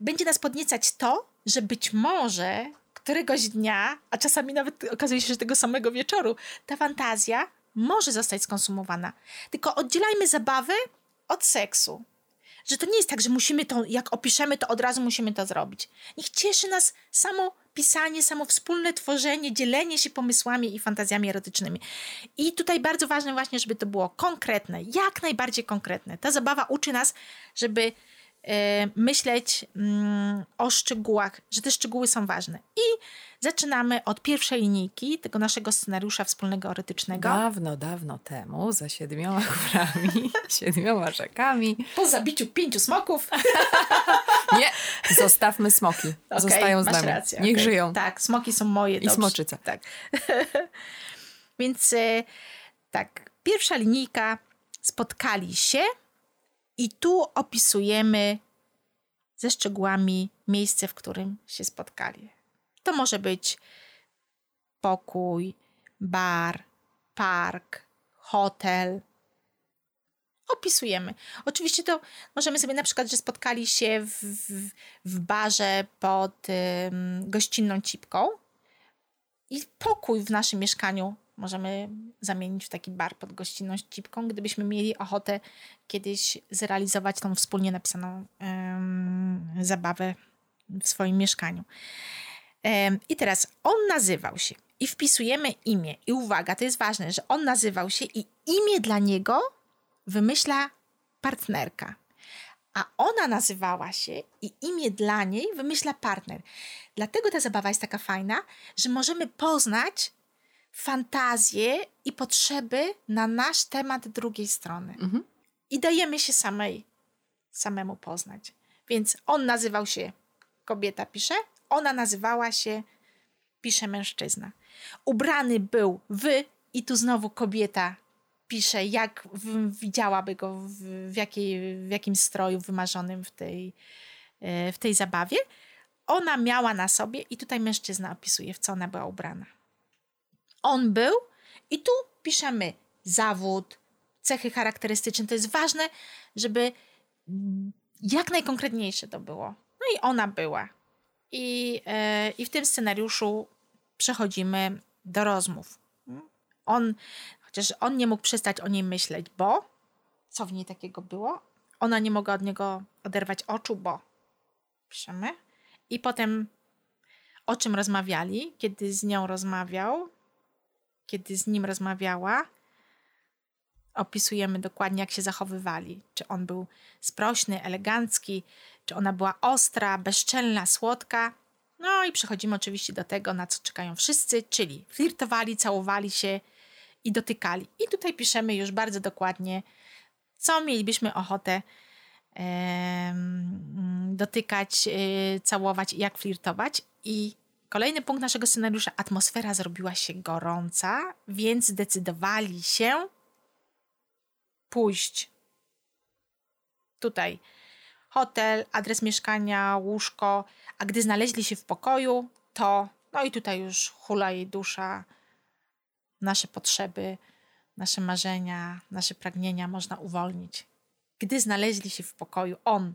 będzie nas podniecać to, że być może któregoś dnia, a czasami nawet okazuje się, że tego samego wieczoru, ta fantazja może zostać skonsumowana. Tylko oddzielajmy zabawę od seksu. Że to nie jest tak, że musimy to, jak opiszemy, to od razu musimy to zrobić. Niech cieszy nas samo pisanie, samo wspólne tworzenie, dzielenie się pomysłami i fantazjami erotycznymi. I tutaj bardzo ważne właśnie, żeby to było konkretne, jak najbardziej konkretne. Ta zabawa uczy nas, żeby myśleć mm, o szczegółach, że te szczegóły są ważne. I zaczynamy od pierwszej linijki tego naszego scenariusza wspólnego erotycznego. Dawno, dawno temu, za siedmioma górami, (laughs) siedmioma rzekami. Po zabiciu pięciu smoków. (laughs) Nie, zostawmy smoki. Okej, Zostają z nami. Rację, Niech okej. żyją. Tak, smoki są moje. I dobrze. smoczyca. Tak. (laughs) Więc e, tak, pierwsza linijka. Spotkali się i tu opisujemy ze szczegółami miejsce, w którym się spotkali. To może być pokój, bar, park, hotel. Opisujemy. Oczywiście to możemy sobie na przykład, że spotkali się w, w, w barze pod gościnną cipką i pokój w naszym mieszkaniu możemy zamienić w taki bar pod gościnną cipką, gdybyśmy mieli ochotę kiedyś zrealizować tą wspólnie napisaną zabawę w swoim mieszkaniu. I teraz on nazywał się i wpisujemy imię. I uwaga, to jest ważne, że on nazywał się i imię dla niego wymyśla partnerka. A ona nazywała się i imię dla niej wymyśla partner. Dlatego ta zabawa jest taka fajna, że możemy poznać fantazje i potrzeby na nasz temat drugiej strony. Mhm. I dajemy się samej, samemu poznać. Więc on nazywał się kobieta pisze, ona nazywała się pisze mężczyzna. Ubrany był w i tu znowu kobieta pisze, jak w, widziałaby go w, w, jakiej, w jakim stroju wymarzonym w tej, e, w tej zabawie. Ona miała na sobie i tutaj mężczyzna opisuje, w co ona była ubrana. On był i tu piszemy zawód, cechy charakterystyczne. To jest ważne, żeby jak najkonkretniejsze to było. No i ona była. I, e, i w tym scenariuszu przechodzimy do rozmów. On, chociaż on nie mógł przestać o niej myśleć, bo co w niej takiego było? Ona nie mogła od niego oderwać oczu, bo piszemy. I potem o czym rozmawiali, kiedy z nią rozmawiał, kiedy z nim rozmawiała, opisujemy dokładnie, jak się zachowywali. Czy on był sprośny, elegancki, czy ona była ostra, bezczelna, słodka. No i przechodzimy oczywiście do tego, na co czekają wszyscy, czyli flirtowali, całowali się i dotykali. I tutaj piszemy już bardzo dokładnie, co mielibyśmy ochotę em, dotykać, e, całować i jak flirtować. I kolejny punkt naszego scenariusza, atmosfera zrobiła się gorąca, więc zdecydowali się pójść. Tutaj hotel, adres mieszkania, łóżko, a gdy znaleźli się w pokoju, to no i tutaj już hula jej dusza, nasze potrzeby, nasze marzenia, nasze pragnienia można uwolnić. Gdy znaleźli się w pokoju, on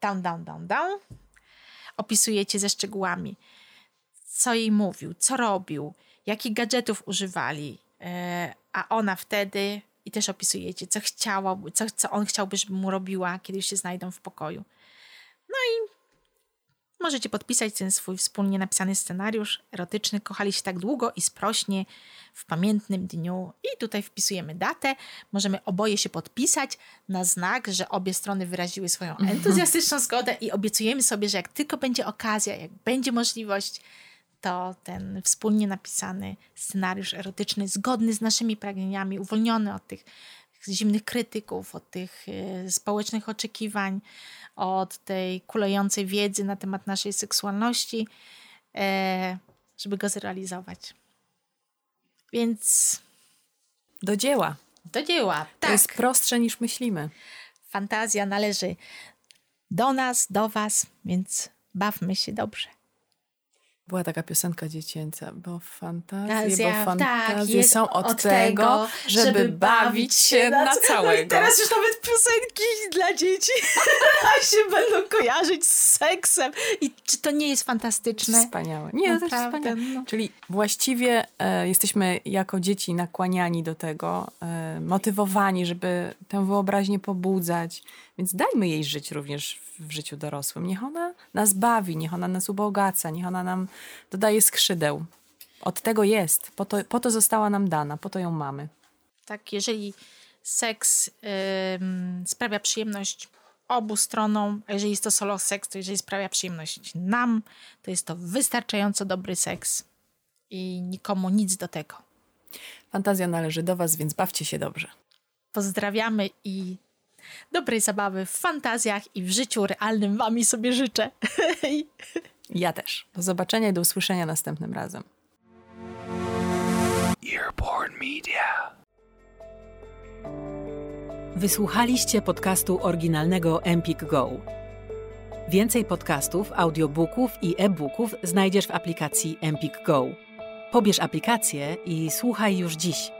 down, down, down, down, opisujecie ze szczegółami, co jej mówił, co robił, jakich gadżetów używali, e, a ona wtedy i też opisujecie, co chciała, co, co on chciałby, żeby mu robiła, kiedy już się znajdą w pokoju. No i możecie podpisać ten swój wspólnie napisany scenariusz erotyczny. Kochali się tak długo i sprośnie w pamiętnym dniu. I tutaj wpisujemy datę. Możemy oboje się podpisać na znak, że obie strony wyraziły swoją entuzjastyczną zgodę i obiecujemy sobie, że jak tylko będzie okazja, jak będzie możliwość, to ten wspólnie napisany scenariusz erotyczny, zgodny z naszymi pragnieniami, uwolniony od tych zimnych krytyków, od tych y, społecznych oczekiwań, od tej kulejącej wiedzy na temat naszej seksualności, e, żeby go zrealizować. Więc Do dzieła. do dzieła. To Tak, jest prostsze niż myślimy. fantazja należy do nas, do Was, więc bawmy się dobrze. Była taka piosenka dziecięca, bo fantazje, bo tak, fantazje jest są od, od tego, tego, żeby, żeby bawić się na, co- całego. (laughs) Teraz już nawet piosenki dla dzieci (laughs) się będą kojarzyć z seksem. I czy to nie jest fantastyczne? Wspaniałe. Nie, to jest Naprawdę, wspaniałe. no. Czyli właściwie e, jesteśmy jako dzieci nakłaniani do tego, e, motywowani, żeby tę wyobraźnię pobudzać. Więc dajmy jej żyć również w, życiu dorosłym. Niech ona nas bawi, niech ona nas ubogaca, niech ona nam dodaje skrzydeł. Od tego jest. Po to, po to została nam dana, po to ją mamy. Tak, jeżeli seks ym, sprawia przyjemność obu stronom, a jeżeli jest to solo seks, to jeżeli sprawia przyjemność nam, to jest to wystarczająco dobry seks i nikomu nic do tego. Fantazja należy do Was, więc bawcie się dobrze. Pozdrawiamy i dobrej zabawy w fantazjach i w życiu realnym wami sobie życzę. (laughs) Ja też. Do zobaczenia i do usłyszenia następnym razem. Earborn Media. Wysłuchaliście podcastu oryginalnego Empik Go. Więcej podcastów, audiobooków i e-booków znajdziesz w aplikacji Empik Go. Pobierz aplikację i słuchaj już dziś.